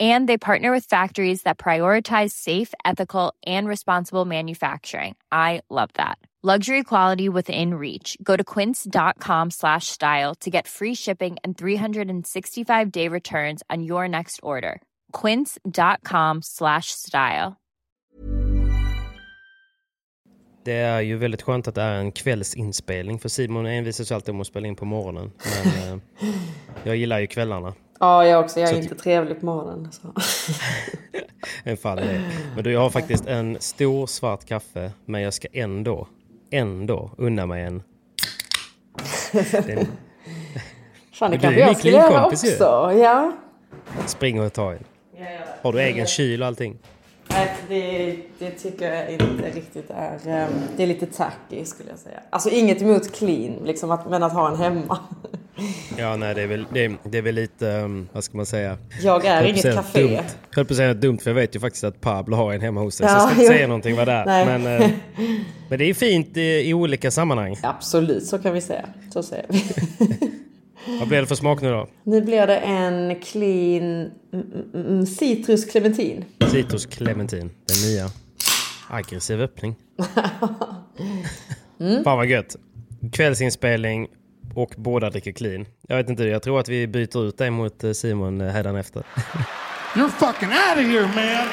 And they partner with factories that prioritize safe, ethical, and responsible manufacturing. I love that. Luxury quality within reach. Go to quince.com slash style to get free shipping and 365 day returns on your next order. Quince.com slash style. Det är ju väldigt skönt att det är en kvällsinspelning för Simon envisas alltid om att spela in på morgonen. Men eh, jag gillar ju kvällarna. Ja, jag också. Jag är Så inte trevlig på morgonen. Så. En fall det. Men du, jag har faktiskt en stor svart kaffe, men jag ska ändå, ändå unna mig en. Den Fan, det kanske jag skulle göra klinkompis ju. också. Ja. springer och tar en. Har du egen kyl och allting? Nej, det, det tycker jag inte riktigt är... eh, Det är lite tacky skulle jag säga. Alltså inget emot clean, liksom att, men att ha en hemma. Ja, nej, det är väl, det är, det är väl lite, um, vad ska man säga? Jag är inget café. Dumt. Jag höll på att säga dumt för jag vet ju faktiskt att Pablo har en hemma hos så Ja, jag ska inte jo. säga någonting vad det är. Men, eh, men det är fint i, i olika sammanhang. Absolut, så kan vi säga. Så säger vi. Vad blir det för smak nu då? Nu blir det en clean mm, mm, mm, citrus clementin. Citrus clementin, den nya. Aggressiv öppning. Mm. Fan vad gött. Kvällsinspelning och båda dricker clean. Jag vet inte, jag tror att vi byter ut dig mot eh, Simon eh, hädanefter. You're fucking out of here, man!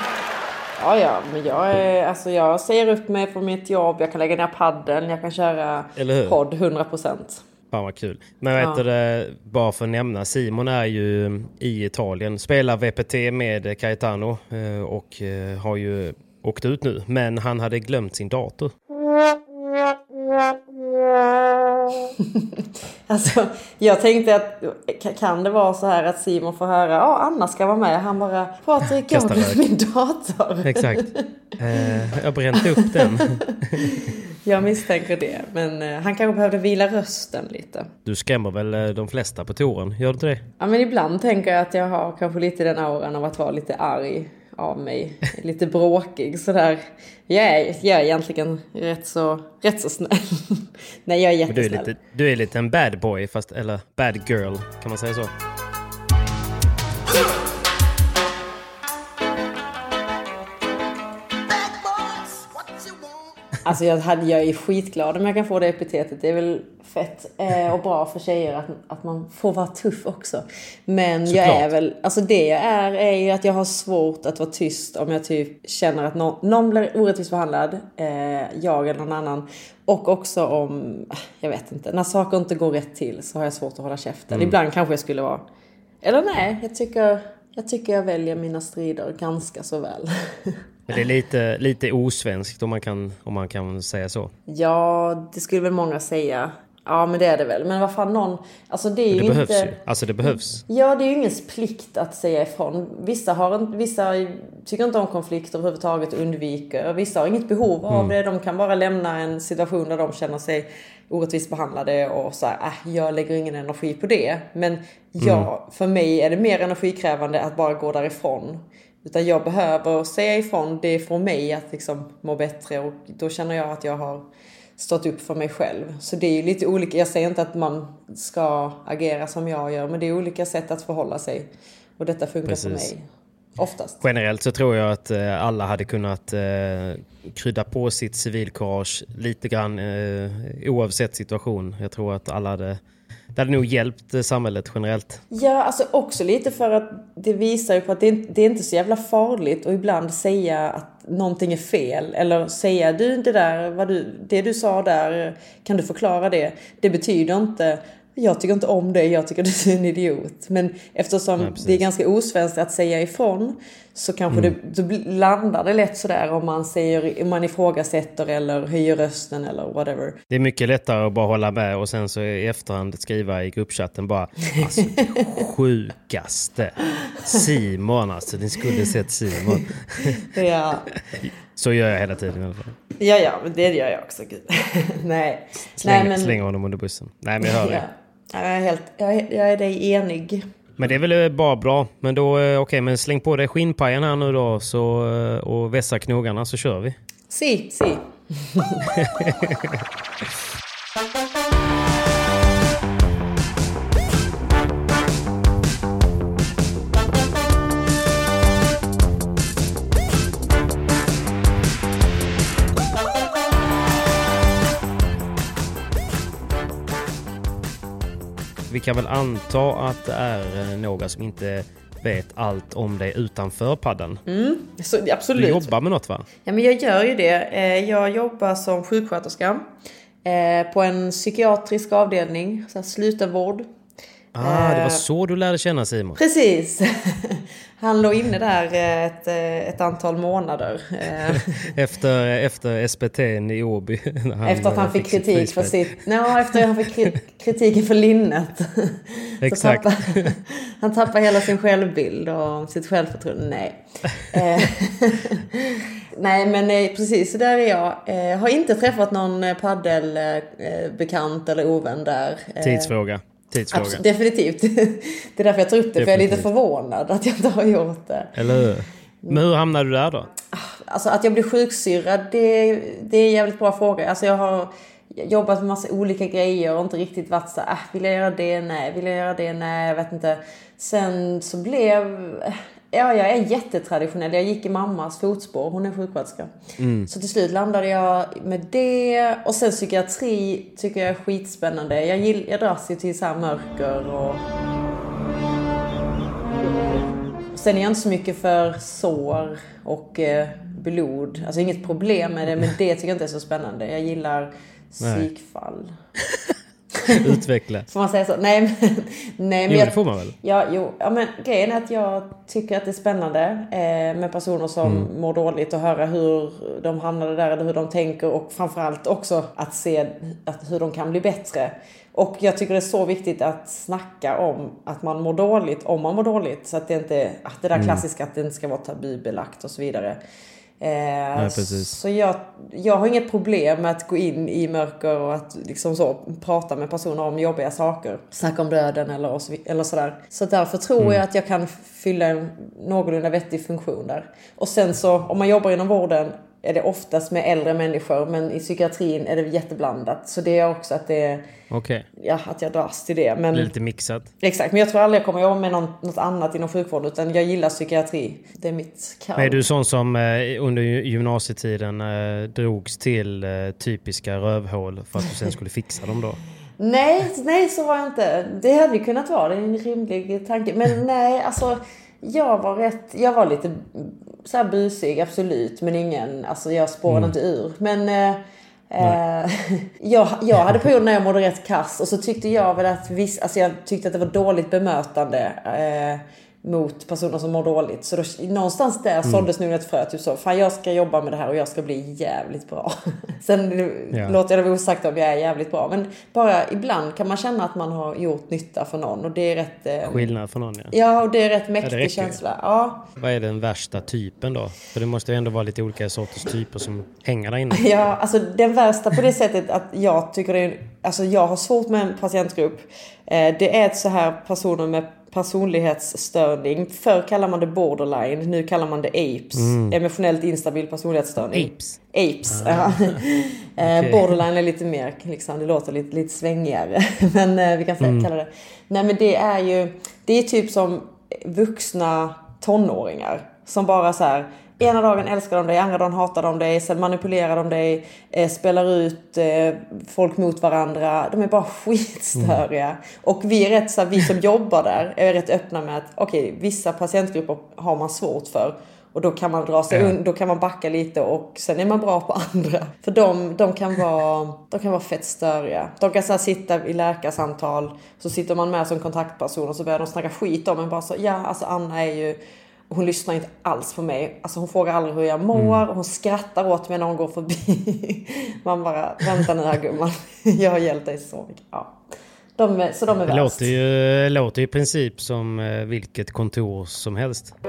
Ja, ja, men jag, är, alltså jag säger upp mig från mitt jobb, jag kan lägga ner paddeln, jag kan köra podd 100%. Fan vad kul. Men vet Ja. du det, bara för att nämna, Simon är ju i Italien, spelar VPT med Caetano eh, och eh, har ju åkt ut nu. Men han hade glömt sin dator. Alltså, jag tänkte att ka- kan det vara så här att Simon får höra ja Anna ska vara med. Han bara Patrik jag har min dator. Exakt. Eh, jag brände upp den. Jag misstänker det. Men eh, han kanske behövde vila rösten lite. Du skrämmer väl eh, de flesta på touren? Gör du inte det? Ja men ibland tänker jag att jag har kanske lite den auran av att vara lite arg av mig. Lite bråkig sådär. Jag är, jag är egentligen rätt så, rätt så snäll. Nej jag är Men du är jättesnäll. lite, du är lite en bad boy, fast, eller bad girl, kan man säga så? Alltså jag, hade, jag är skitglad om jag kan få det epitetet. Det är väl fett eh, och bra för tjejer att, att man får vara tuff också. Men jag Såklart. är väl, alltså det jag är är ju att jag har svårt att vara tyst om jag typ känner att någon, någon blir orättvist behandlad. Eh, jag eller någon annan. Och också om, jag vet inte, när saker inte går rätt till så har jag svårt att hålla käften. Mm. Ibland kanske jag skulle vara, eller nej, jag tycker, jag tycker jag väljer mina strider ganska så väl. Men det är lite, lite osvenskt om man, kan, om man kan säga så. Ja, det skulle väl många säga. Ja, men det är det väl. Men vad fan, någon... Alltså det är ju Det behövs inte... ju. Alltså det behövs. Ja, det är ju ingens plikt att säga ifrån. Vissa, har en, vissa tycker inte om konflikter överhuvudtaget och undviker. Vissa har inget behov av Mm. det. De kan bara lämna en situation där de känner sig orättvist behandlade och så här, äh, jag lägger ingen energi på det. Men ja, Mm. för mig är det mer energikrävande att bara gå därifrån. Utan jag behöver säga ifrån, det får mig att liksom må bättre och då känner jag att jag har stått upp för mig själv. Så det är ju lite olika, jag säger inte att man ska agera som jag gör, men det är olika sätt att förhålla sig. Och detta funkar Precis. för mig. Oftast. Generellt så tror jag att eh, alla hade kunnat eh, krydda på sitt civilkurage lite grann eh, oavsett situation. Jag tror att alla hade det hade nog hjälpt eh, samhället generellt. Ja, alltså också lite för att det visar ju på att det, det är inte så jävla farligt att ibland säga att någonting är fel. Eller säga du det där, vad du, det du sa där, kan du förklara det? Det betyder inte jag tycker inte om det, jag tycker du är en idiot. Men eftersom ja, det är ganska osvenskt att säga ifrån så kanske mm. det, då landar det lätt sådär om man, säger, om man ifrågasätter eller höjer rösten eller whatever. Det är mycket lättare att bara hålla med och sen så i efterhand skriva i gruppchatten bara alltså det sjukaste. Simon alltså, ni skulle sett Simon. ja. Så gör jag hela tiden i alla fall. Ja, ja, men det gör jag också. Nej. Släng, Nej, men... Slänger honom under bussen. Nej, men jag hör det. Ja. Jag, är helt, jag, är, jag är dig enig. Men det är väl bara bra. Men då, eh, okej, okay, men släng på dig skinnpajen här nu då så, eh, och vässa knogarna så kör vi. Si, si. vi kan väl anta att det är eh, några som inte vet allt om dig utanför padden. Mm, så, absolut. Du jobbar med något va? Ja men jag gör ju det. Eh, jag jobbar som sjuksköterska eh, på en psykiatrisk avdelning, så slutenvård. Ah, det var så du lärde känna Simon? Precis. Han låg inne där ett, ett antal månader. efter, efter SPT i Åby? Efter att han fick, fick kritik för sitt... Nej, efter att han fick kritiken för linnet. Exakt. Tappar, han tappar hela sin självbild och sitt självförtroende. Nej. Nej men precis, så där är jag. Jag har inte träffat någon paddelbekant eller ovän där. Tidsfråga. Tidsfråga. Absolut, definitivt. Det är därför jag tar upp det, definitivt. för jag är lite förvånad att jag inte har gjort det. Eller hur? Men hur hamnade du där då? Alltså att jag blir sjuksyrrad, det, det är en jävligt bra fråga. Alltså jag har jobbat med massa olika grejer och inte riktigt varit så äh, vill jag göra det? Nej. Vill jag göra det? Nej, jag vet inte. Sen så blev Ja, jag är jättetraditionell. Jag gick i mammas fotspår. Hon är sjuksköterska. Mm. Så till slut landade jag med det. Och sen psykiatri tycker jag är skitspännande. Jag, gill, jag dras ju till så här mörker och... Sen är jag inte så mycket för sår och eh, blod. Alltså inget problem med det, men det tycker jag inte är så spännande. Jag gillar psykfall. Utveckla. Får man säga så? Nej men... Nej, men jo, jag, det får man väl? Ja, jo. Ja, men grejen är att jag tycker att det är spännande eh, med personer som mm. mår dåligt och höra hur de hamnade där eller hur de tänker och framförallt också att se att, hur de kan bli bättre. Och jag tycker det är så viktigt att snacka om att man mår dåligt om man mår dåligt. Så att det inte, att det där mm. klassiska att det inte ska vara tabubelagt och så vidare. Eh, Nej, så jag, jag har inget problem med att gå in i mörker och att liksom så, prata med personer om jobbiga saker. Snacka om döden eller, eller sådär. Så därför tror mm. jag att jag kan fylla en någorlunda vettig funktion där. Och sen så om man jobbar inom vården är det oftast med äldre människor men i psykiatrin är det jätteblandat. Så det är också att det. Okay. Ja, att jag dras till det. Men, det lite mixat. Exakt, men jag tror aldrig jag kommer jobba med något, något annat inom sjukvård utan jag gillar psykiatri. Det är mitt kall. Är du sån som eh, under gymnasietiden eh, drogs till eh, typiska rövhål för att du sen skulle fixa dem då? nej, nej så var jag inte. Det hade ju kunnat vara, det är en rimlig tanke. Men nej, alltså jag var rätt, jag var lite så här busig, absolut. Men ingen, alltså jag spårade mm. inte ur. Men eh, eh, jag, jag hade perioder när jag mådde rätt kass och så tyckte jag väl att viss, alltså jag tyckte att det var dåligt bemötande. Eh, mot personer som mår dåligt. Så då, någonstans där mm. såldes nog ett frö. Typ så, fan jag ska jobba med det här och jag ska bli jävligt bra. Sen ja. låter jag det vara osagt om jag är jävligt bra. Men bara ibland kan man känna att man har gjort nytta för någon. Och det är rätt... Eh, Skillnad för någon ja. Ja, och det är rätt mäktig ja, känsla. Ja. Vad är den värsta typen då? För det måste ju ändå vara lite olika sorters typer som hänger där inne. Ja, alltså den värsta på det sättet att jag tycker det är... Alltså jag har svårt med en patientgrupp. Eh, det är ett så här personer med personlighetsstörning. Förr kallar man det borderline, nu kallar man det apes. Emotionellt instabil personlighetsstörning. Apes. Apes, ja. Eh, Borderline är lite mer, liksom, det låter lite, lite svängigare. Men eh, vi kan säga, kalla det. Nej men det är ju, det är typ som vuxna tonåringar. Som bara så här, ena dagen älskar de dig, andra dagen hatar de dig, sen manipulerar de dig, eh, spelar ut eh, folk mot varandra. De är bara skitstöriga. Och vi är rätt så här, vi som jobbar där är rätt öppna med att okej, vissa patientgrupper har man svårt för. Och då kan man dra sig Ja. då kan man backa lite och sen är man bra på andra. För de, de, kan, vara, de kan vara fett störiga. De kan så sitta i läkarsamtal, så sitter man med som kontaktperson och så börjar de snacka skit om en. Bara så, ja, alltså Anna är ju... Hon lyssnar inte alls på mig. Alltså hon frågar aldrig hur jag mår. Hon skrattar åt mig när hon går förbi. Man bara, vänta nu här gumman. Jag har hjälpt dig så mycket. Ja. De är, så de är Det värst. låter ju, låter i princip som eh, vilket kontor som helst.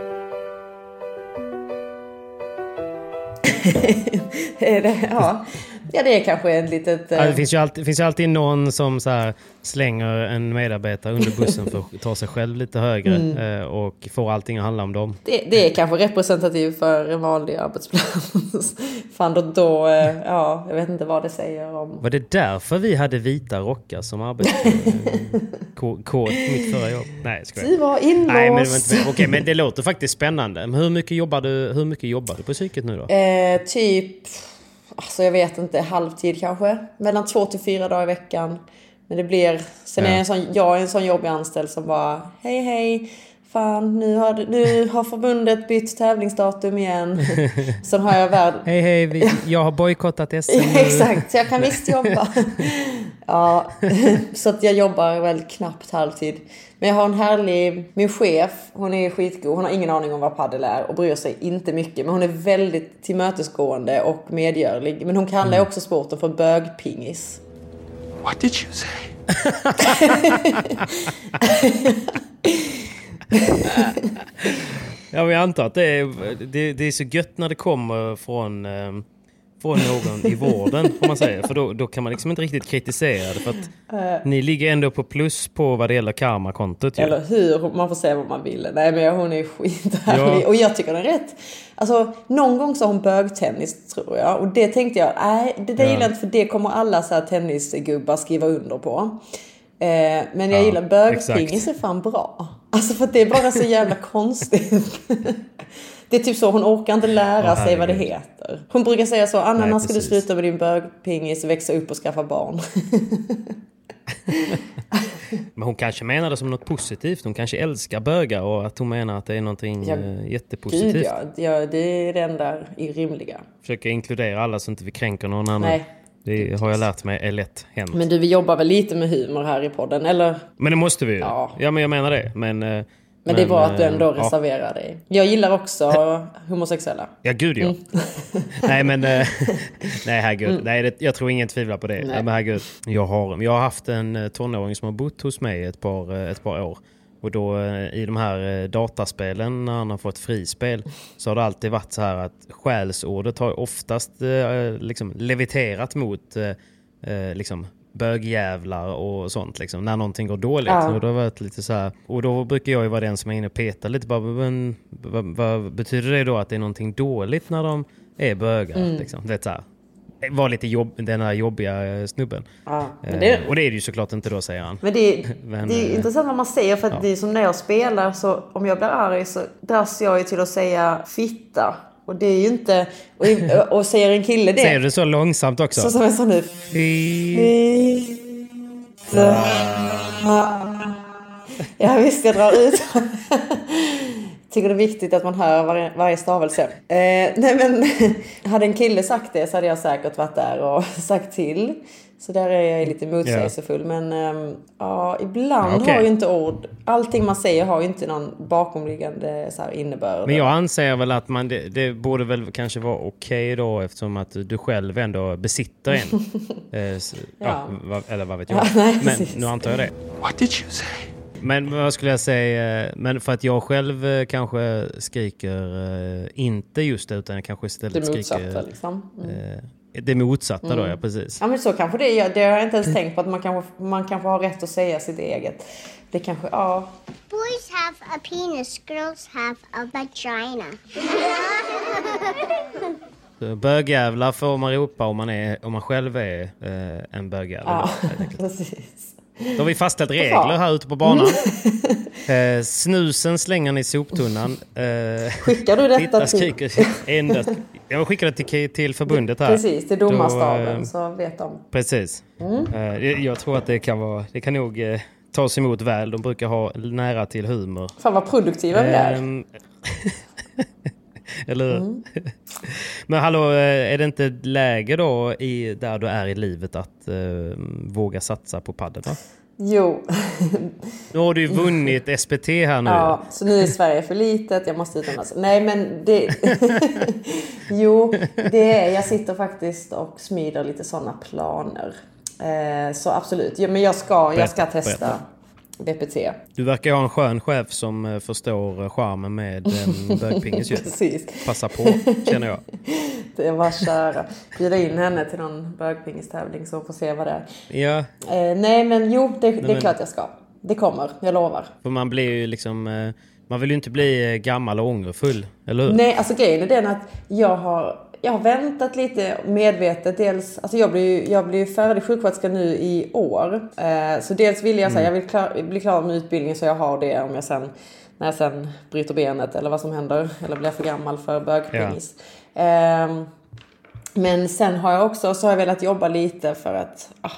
Det, ja. Ja, det är kanske ett litet... Ja, eh, det finns ju alltid, finns ju alltid någon som så slänger en medarbetare under bussen för att ta sig själv lite högre Mm. eh, och får allting att handla om dem. Det, det är kanske representativt för en vanlig arbetsplats. Fan då, då, eh, ja, jag vet inte vad det säger om... Var det därför vi hade vita rockar som arbetskod mitt förra jobb? Nej, jag. Du var inlåst. Nej, men, var inte, okej, men det låter faktiskt spännande. Men hur mycket jobbar du, hur mycket jobbar du på psyket nu då? Eh, typ, alltså jag vet inte, halvtid kanske. Mellan två till fyra dagar i veckan. Men det blir, sen är Ja. jag en sån, jag är en sån jobbig anställd som bara, hej hej. Fan, nu har, du- nu har förbundet bytt tävlingsdatum igen. Sen har jag värld... Hej hej, vi, jag har bojkottat SM. Exakt, så jag kan visst jobba. ja, så att jag jobbar väl knappt halvtid. Men jag har en härlig, min chef, hon är skitgod. Hon har ingen aning om vad paddel är och bryr sig inte mycket. Men hon är väldigt tillmötesgående och medgörlig. Men hon kallar Mm. också sporten för bögpingis. What did you say? Ja, men jag antar att det är, det, det är så gött när det kommer från, eh, från någon i vården, om man säger. För då, då kan man liksom inte riktigt kritisera det. För att ni ligger ändå på plus på vad det gäller karmakontot. ju. Eller hur? Man får säga vad man vill. Nej men hon är skithärlig. Ja. Och jag tycker den är rätt. Alltså någon gång sa hon bögtennis tror jag. Och det tänkte jag, nej det där Ja. gillar jag inte för det kommer alla så här tennisgubbar skriva under på. Eh, men jag Ja, gillar bögpingis är fan bra. Alltså för att det är bara så jävla konstigt. Det är typ så, hon orkar inte lära sig vad det heter. Hon brukar säga så, Anna när ska du sluta med din bögpingis, växa upp och skaffa barn? Men hon kanske menar det som något positivt. Hon kanske älskar bögar och att hon menar att det är någonting Ja, eh, Gud jättepositivt. ja, ja, det är det enda rimliga. Försöker inkludera alla så inte vi kränker någon annan. Nej. Det har jag lärt mig är lätt hänt. Men, Men du, vi jobbar väl lite med humor här i podden, eller? det måste vi ju. Ja. Ja. men jag menar det. Men, eh, Men, det är bra att du ändå ja. reserverar dig. Jag gillar också homosexuella. Ja, gud ja. Mm. nej, men... eh, nej, herregud. Nej, det, jag tror ingen tvivlar på det. Nej. Nej. Men herregud. Jag har, jag har haft en eh, tonåring som har bott hos mig ett par, eh, ett par år. Och då eh, i de här eh, dataspelen, när han har fått frispel, så har det alltid varit så här att skällsordet har oftast eh, liksom leviterat mot liksom bögjävlar och sånt liksom, när någonting går dåligt. Ja. Och, då varit lite så här, och då brukar jag ju vara den som är inne och petar lite. Bara, men, vad, vad betyder det då att det är någonting dåligt när de är bögar? Mm. Liksom? Det är så här, var lite jobb, den här jobbiga eh, snubben. Ja, Eh, det, Och det är det ju såklart inte då, säger han. men det, Men, det är eh, intressant vad man säger för att ja. det är som när jag spelar så om jag blir arg så dras jag ju till att säga fitta. Och det är ju inte... Och, och säger en kille det... Säger du så långsamt också? Så som en sån nu... Fitta. Ja visst, jag drar ut. Tycker det är viktigt att man hör varje, varje stavelse. Eh, nej men, hade en kille sagt det så hade jag säkert varit där och sagt till. Så där är jag lite motsägelsefull. Men ehm, ja, ibland okej. har ju inte ord, allting man säger har ju inte någon bakomliggande så här innebörd. Men jag anser väl att man, det, det borde väl kanske vara okej då eftersom att du själv ändå besitter en. eh, s- ja. Ja. va, eller vad vet jag. Ja, nej, men precis. nu antar jag det. What did you say? Men vad skulle jag säga? Men för att jag själv eh, kanske skriker eh, inte just det utan jag kanske det istället motsatta skriker... liksom. Mm. eh, det motsatta då, Mm. ja precis. Ja men så kanske det är. Det har jag inte ens tänkt på. Att man kanske, man kanske har rätt att säga sitt eget. Det kanske, ja. Boys have a penis, girls have a vagina. Bögjävlar får man ropa om man, är, om man själv är eh, en bögjävel. ja då, precis. Då har vi fastställt regler här ute på banan. Eh, snusen slänger ni i soptunnan. Eh, Skickar du detta till... endast. Jag skickar det till, till förbundet här. Precis, till domarstaben Då, eh, så vet de. Precis. Mm. Eh, jag- jag tror att det kan vara, det kan nog eh, tas emot väl. De brukar ha nära till humor. Fan vad produktiva vi är. Eller? Mm. Men hallå, eh, är det inte läge då i, där du är i livet att eh, våga satsa på padel? Jo. Nu har du ju vunnit SPT här nu. Ja, så nu är Sverige för litet, jag måste utomlands. Nej men det... jo, det är, jag sitter faktiskt och smider lite sådana planer. Eh, så absolut, ja, men jag ska, jag ska testa BPT. Du verkar ha en skön chef som eh, förstår eh, charmen med en bögpingis. Precis, Passa på, känner jag. det att köra. Bjuda in henne till någon bögpingistävling så får se vad det är. Ja, Eh, nej men jo, det, det är klart jag ska. Det kommer, jag lovar. för man blir ju liksom... eh, Man vill ju inte bli eh, gammal och ångerfull, eller hur? Nej, alltså grejen är den att jag har, jag har väntat lite medvetet. Dels, alltså jag blir ju jag blir färdig sjuksköterska nu i år. Eh, så dels vill jag, så här, jag vill klar, bli klar med utbildningen så jag har det om jag sen, när jag sen bryter benet eller vad som händer. Eller blir för gammal för bögpingis. Ehm, men sen har jag också så har jag velat jobba lite för att ah,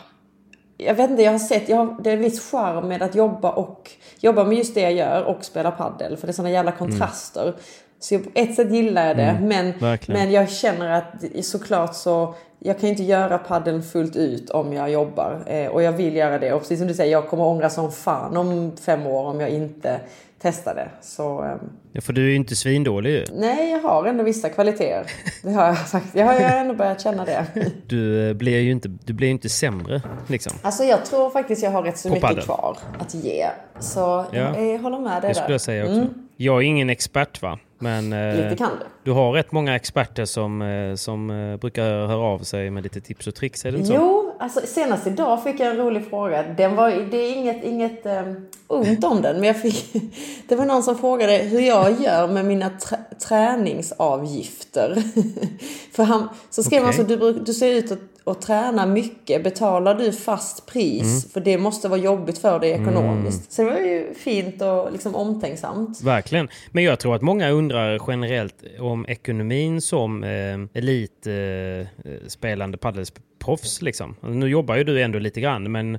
jag vet inte, jag har sett, jag har, det är en viss charm med att jobba och jobba med just det jag gör och spela paddel För det är sådana jävla kontraster. Så på ett sätt gillar jag det. men, verkligen. men jag känner att såklart så, jag kan inte göra paddeln fullt ut om jag jobbar. Eh, och jag vill göra det. Och precis som du säger, jag kommer ångra som fan om fem år om jag inte testar det. Så ehm, Ja, för du är ju inte svindålig ju. nej, jag har ändå vissa kvaliteter. Det har jag faktiskt. Jag har ändå börjat känna det. Du eh, blir ju inte, du blir inte sämre, liksom. Alltså jag tror faktiskt jag har rätt så På mycket padel. kvar att ge. Så Ja. jag, jag håller med dig Det där. skulle jag säga också. Jag är ingen expert va, men eh, Lite kan du. du har rätt många experter som, eh, som eh, brukar höra av sig med lite tips och tricks, är det inte så? Jo, alltså senast idag fick jag en rolig fråga. Den var, det är inget, inget um, ont om den, men jag fick, det var någon som frågade hur jag gör med mina trä, träningsavgifter. För han, så skrev han Okej. så, du, du ser ut att, att träna mycket, betalar du fast pris? Mm. För det måste vara jobbigt för dig ekonomiskt. Så det var ju fint och liksom omtänksamt. Verkligen. Men jag tror att många undrar generellt om ekonomin som eh, elitspelande eh, spelande paddelproffs. Liksom. Nu jobbar ju du ändå lite grann, men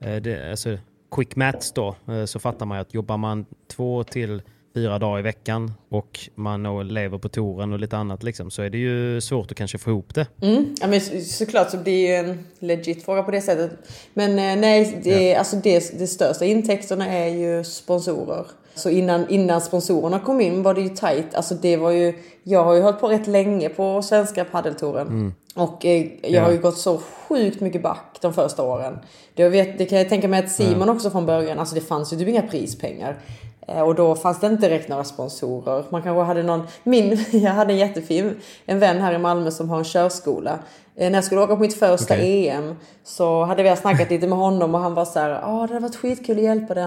eh, det, alltså, quick maths då, eh, så fattar man ju att jobbar man två till fyra dagar i veckan och man lever på touren och lite annat liksom, så är det ju svårt att kanske få ihop det. Mm. Ja, men så- såklart så blir det ju en legit fråga på det sättet. Men eh, nej, det, alltså det, det största intäkterna är ju sponsorer. Så innan, innan sponsorerna kom in var det ju tajt. Alltså det var ju, jag har ju hållit på rätt länge på svenska paddeltouren. Och eh, jag har ju gått så sjukt mycket back de första åren. Det, jag vet, det kan jag tänka mig att Simon också från början, alltså det fanns ju typ inga prispengar. Eh, Och då fanns det inte direkt några sponsorer. Man kanske hade någon, min, jag hade en jättefin, en vän här i Malmö som har en körskola. Eh, När jag skulle åka på mitt första Okej. EM så hade vi snackat lite med honom och han var så här, ja det hade varit skitkul att hjälpa dig.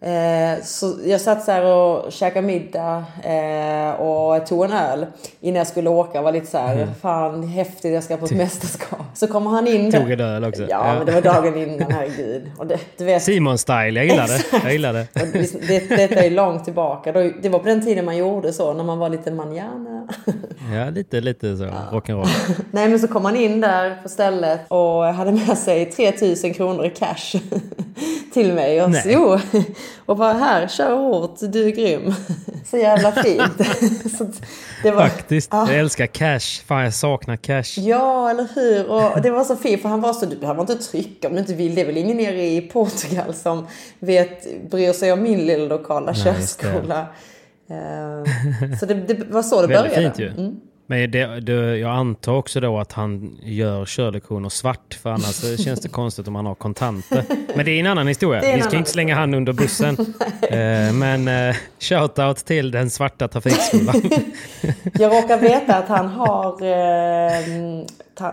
Eh, så jag satt så och käkade middag eh, och tog en öl innan jag skulle åka var lite så här, fan häftigt jag ska på ett mästerskap. Så kommer han in Tog en öl också. Ja, Ja. men det var dagen innan, herregud. Och det, du vet, Simon-style, jag gillar det. Jag gillar det. och det, det, detta är långt tillbaka. Det var på den tiden man gjorde så, när man var lite manjana. Ja, lite, lite så. Rock'n'roll. Nej men så kom man in där på stället och hade med sig 3000 kronor i cash till mig. Och, så, och bara här, kör hårt, du är grym. Så jävla fint. så det var, Faktiskt. Jag älskar cash. Fan, jag saknar cash. Ja, eller hur? Och det var så fint för han var så, du behöver inte trycka om du inte vill. Det är väl ingen nere i Portugal som vet, bryr sig om min lilla lokala Nej, just det. körskola. Eh, Så det, det var så det Väldigt började. fint ju. Mm. Men det, det, jag antar också då att han gör körlektioner svart, för annars känns det konstigt om han har kontanter. Men det är en annan historia. Vi ska annan inte slänga han under bussen. eh, men eh, shoutout till den svarta trafikskolan. Jag råkar veta att han har ta,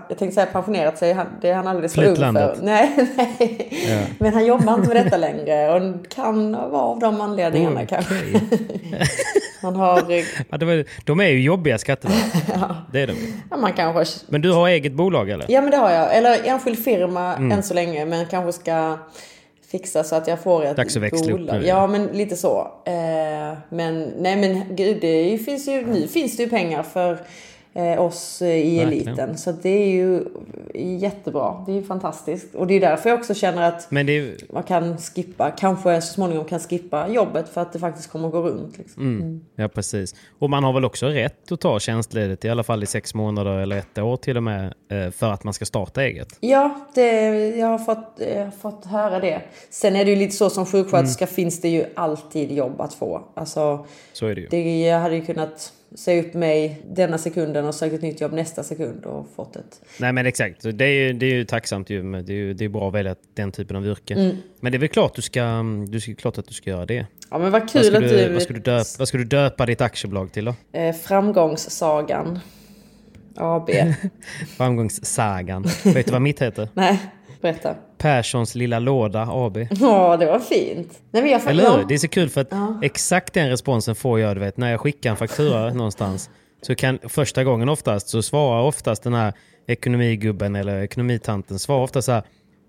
jag tänkte säga pensionerat sig, det är han alldeles för ung för. Nej, nej. Ja. Men han jobbar inte med detta längre och kan vara av de anledningarna Okej. kanske. Han har, Ja, var, de är ju jobbiga Skatteverket. Det är de. ja, man kanske Men du har eget bolag eller? Ja men det har jag. Eller enskild firma Mm. än så länge. Men kanske ska fixa så att jag får ett Dags att växla upp bolag. nu. Ja men lite så. Eh, men nej men gud det finns ju, nu finns det ju pengar för oss eh, i Verkligen. eliten. Så det är ju jättebra. Det är ju fantastiskt. Och det är därför jag också känner att ju... man kan skippa, kanske så småningom kan skippa jobbet för att det faktiskt kommer att gå runt. Liksom. Mm. Ja, precis. Och man har väl också rätt att ta tjänstledigt i alla fall i sex månader eller ett år till och med eh, för att man ska starta eget. Ja, det, jag, har fått, jag har fått höra det. Sen är det ju lite så som sjuksköterska Mm. finns det ju alltid jobb att få. Alltså, Så är det ju. det, jag hade ju kunnat säga upp mig denna sekunden och sökt ett nytt jobb nästa sekund och fått ett. Nej men exakt, det är ju, det är ju tacksamt ju. Det är ju det är bra att välja den typen av yrke. Mm. Men det är väl klart, du ska, du ska, klart att du ska göra det. Ja men vad Vad kul ska, att du, du... vad, ska du döpa, vad ska du döpa ditt aktiebolag till då? eh, framgångssagan. AB. Framgångssagan. Vet du vad mitt heter? Nej, berätta. Perssons lilla låda AB. Ja, det var fint. Nej, men jag, Eller ja. hur? Det är så kul för att exakt den responsen får jag, du vet, när jag skickar en faktura någonstans. Så kan första gången oftast så svarar oftast den här ekonomigubben eller ekonomitanten svarar ofta så här.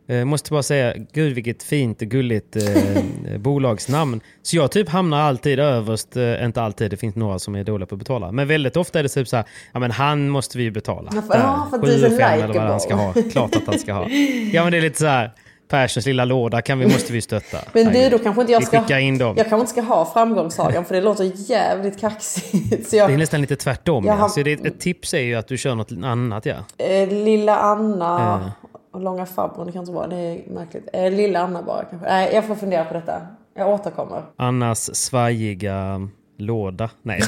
Eh, måste bara säga, gud vilket fint och gulligt eh, bolagsnamn. Så jag typ hamnar alltid överst, eh, inte alltid, det finns några som är dåliga på att betala. Men väldigt ofta är det typ så här, ja men han måste vi ju betala. Ja, för- ja, för Sju och fem eller vad han ska ha. likeable. Klart att han ska ha. Ja men det är lite så här, Perssons lilla låda kan vi, måste vi stötta. Men du, då kanske inte jag ska... in dem. Jag kanske inte ska ha framgångssagan för det låter jävligt kaxigt. Jag, Det är nästan lite tvärtom. Jag Ja. Så det, ett tips är ju att du kör något annat. Ja. Eh, Lilla Anna Ja. Och Långa farbrorn, det kan inte vara. Det är märkligt. Eh, Lilla Anna bara kanske. Nej, jag får fundera på detta. Jag återkommer. Annas svajiga låda. Nej,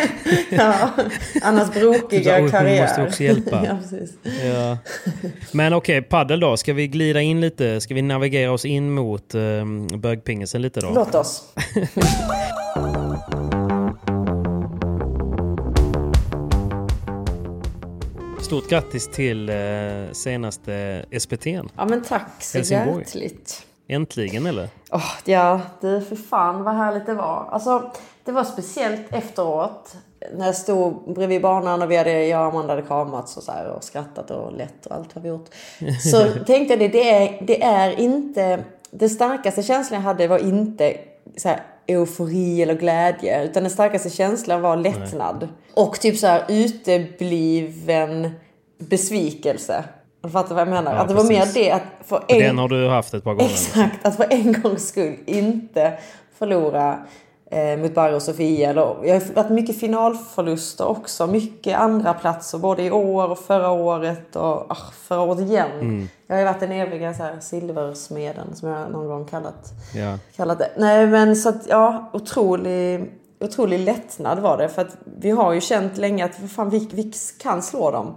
Ja, Annas brokiga oj, hon karriär. måste också hjälpa. ja, precis. ja. Men okej, paddel då. Ska vi glida in lite? Ska vi navigera oss in mot um, bögpingisen lite då? Låt oss. Stort grattis till eh, senaste SPT'n. Ja, men tack så Helsingborg. hjärtligt. Äntligen eller? Åh, ja, du för fan vad härligt det var. Alltså, det var speciellt efteråt. När jag stod bredvid banan och vi hade, jag och Amanda hade kramats och, så här, och skrattat och lett och allt har vi gjort. Så tänkte jag det, det är, det är inte... Den starkaste känslan jag hade var inte så här, eufori eller glädje. Utan den starkaste känslan var lättnad. Och typ så här utebliven besvikelse. Du fattar vad jag menar? Ja, att det var mer precis. det att för en... Den har du haft ett par gånger. Exakt, att för en gångs skull inte förlora eh, mot Barry och Sofia. Eller, jag har varit mycket finalförluster också. Mycket andra platser både i år och förra året och ah, förra året igen. Mm. Jag har ju varit den eviga så här, silversmeden som jag någon gång kallat, Ja. kallat det. Nej men så att ja, otrolig, otrolig lättnad var det. För att vi har ju känt länge att fan, vi, vi kan slå dem.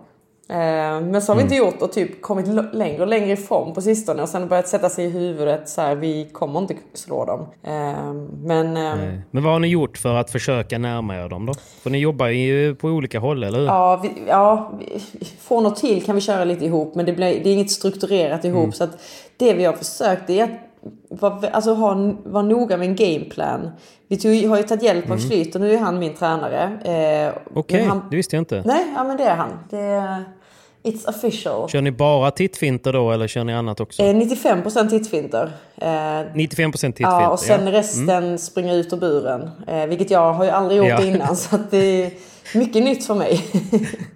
Eh, Men så har vi inte Mm. gjort och typ kommit längre och längre ifrån på sistone och sen börjat sätta sig i huvudet så här, vi kommer inte slå dem. Eh, Men eh, Nej. Men vad har ni gjort för att försöka närma er dem då? För ni jobbar ju på olika håll, eller hur? ja, vi, ja, från och till kan vi köra lite ihop men det, blir, det är inget strukturerat ihop. Mm. Så att det vi har försökt är att vara alltså, ha, vara noga med en gameplan. Vi tog, har ju tagit hjälp av Schlyter, nu är han min tränare. Eh, Mm. Okej, han- det visste jag inte. Nej, ja men det är han. Det är, it's official. Kör ni bara tittfinter då, eller kör ni annat också? Eh, 95% tittfinter. Eh, 95% tittfinter? Ja, och sen ja. resten springer ut ur buren. Eh, vilket jag har ju aldrig gjort Ja. innan. Så det är mycket nytt för mig.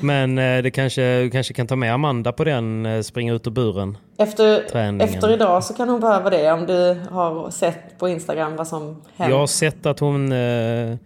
Men eh, det kanske, du kanske kan ta med Amanda på den, eh, springa ut ur buren. Efter, Träningen. efter idag så kan hon behöva det. Om du har sett på Instagram vad som händer. Jag har sett att hon, eh,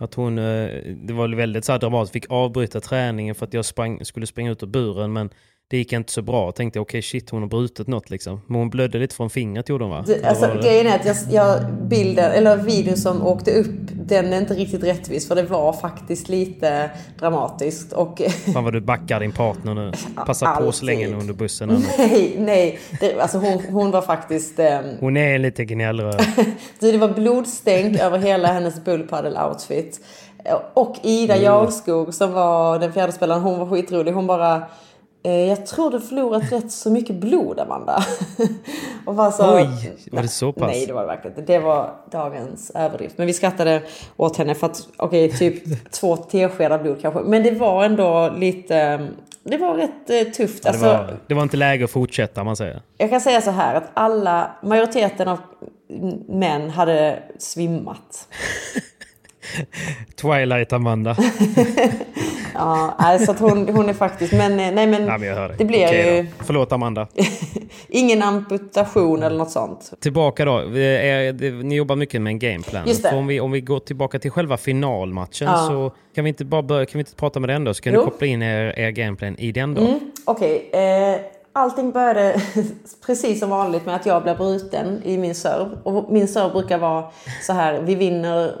att hon det var väldigt så här dramatiskt, fick avbryta träningen för att jag sprang, skulle springa ut ur buren. Men det gick inte så bra. Jag tänkte okej shit hon har brutit något liksom. Men hon blödde lite från fingret gjorde hon va? Det, Eller alltså, det- grejen är att jag, jag, bilden, eller videon som åkte upp, den är inte riktigt rättvis. För det var faktiskt lite dramatiskt. Och Fan vad du backar din partner nu. Passa på så länge under bussen. nu. nej, nej. Det, alltså hon, hon var faktiskt... ehm, Hon är lite gnällröd. Det var blodstänk över hela hennes bullpaddle-outfit. Och Ida Jarskog som var den fjärde spelaren, hon var skitrolig. Hon bara eh, jag tror du förlorat rätt så mycket blod Amanda. och bara så, Oj, var det så pass? Nej det var det verkligen inte. Det var dagens överdrift. Men vi skrattade åt henne för att okej okay, typ två teskedar blod kanske. Men det var ändå lite det var rätt eh, tufft. Ja, det, alltså, var, det var inte läge att fortsätta man säger. Jag kan säga så här att alla, majoriteten av män hade svimmat. Twilight Amanda. Ja, alltså att hon, hon är faktiskt, men eh, nej men, ja, men jag hör det. det blir Okej ju... Då. Förlåt Amanda. Ingen amputation eller något sånt. Tillbaka då. Ni jobbar mycket med en gameplan. Just om, vi, om vi går tillbaka till själva finalmatchen Ja. så kan vi inte bara börja, kan vi inte prata med den då? Så kan Jo. ni koppla in er, er gameplan i den då. Mm, Okej, eh, allting började precis som vanligt med att jag blev bruten i min serv. Och min serv brukar vara så här, vi vinner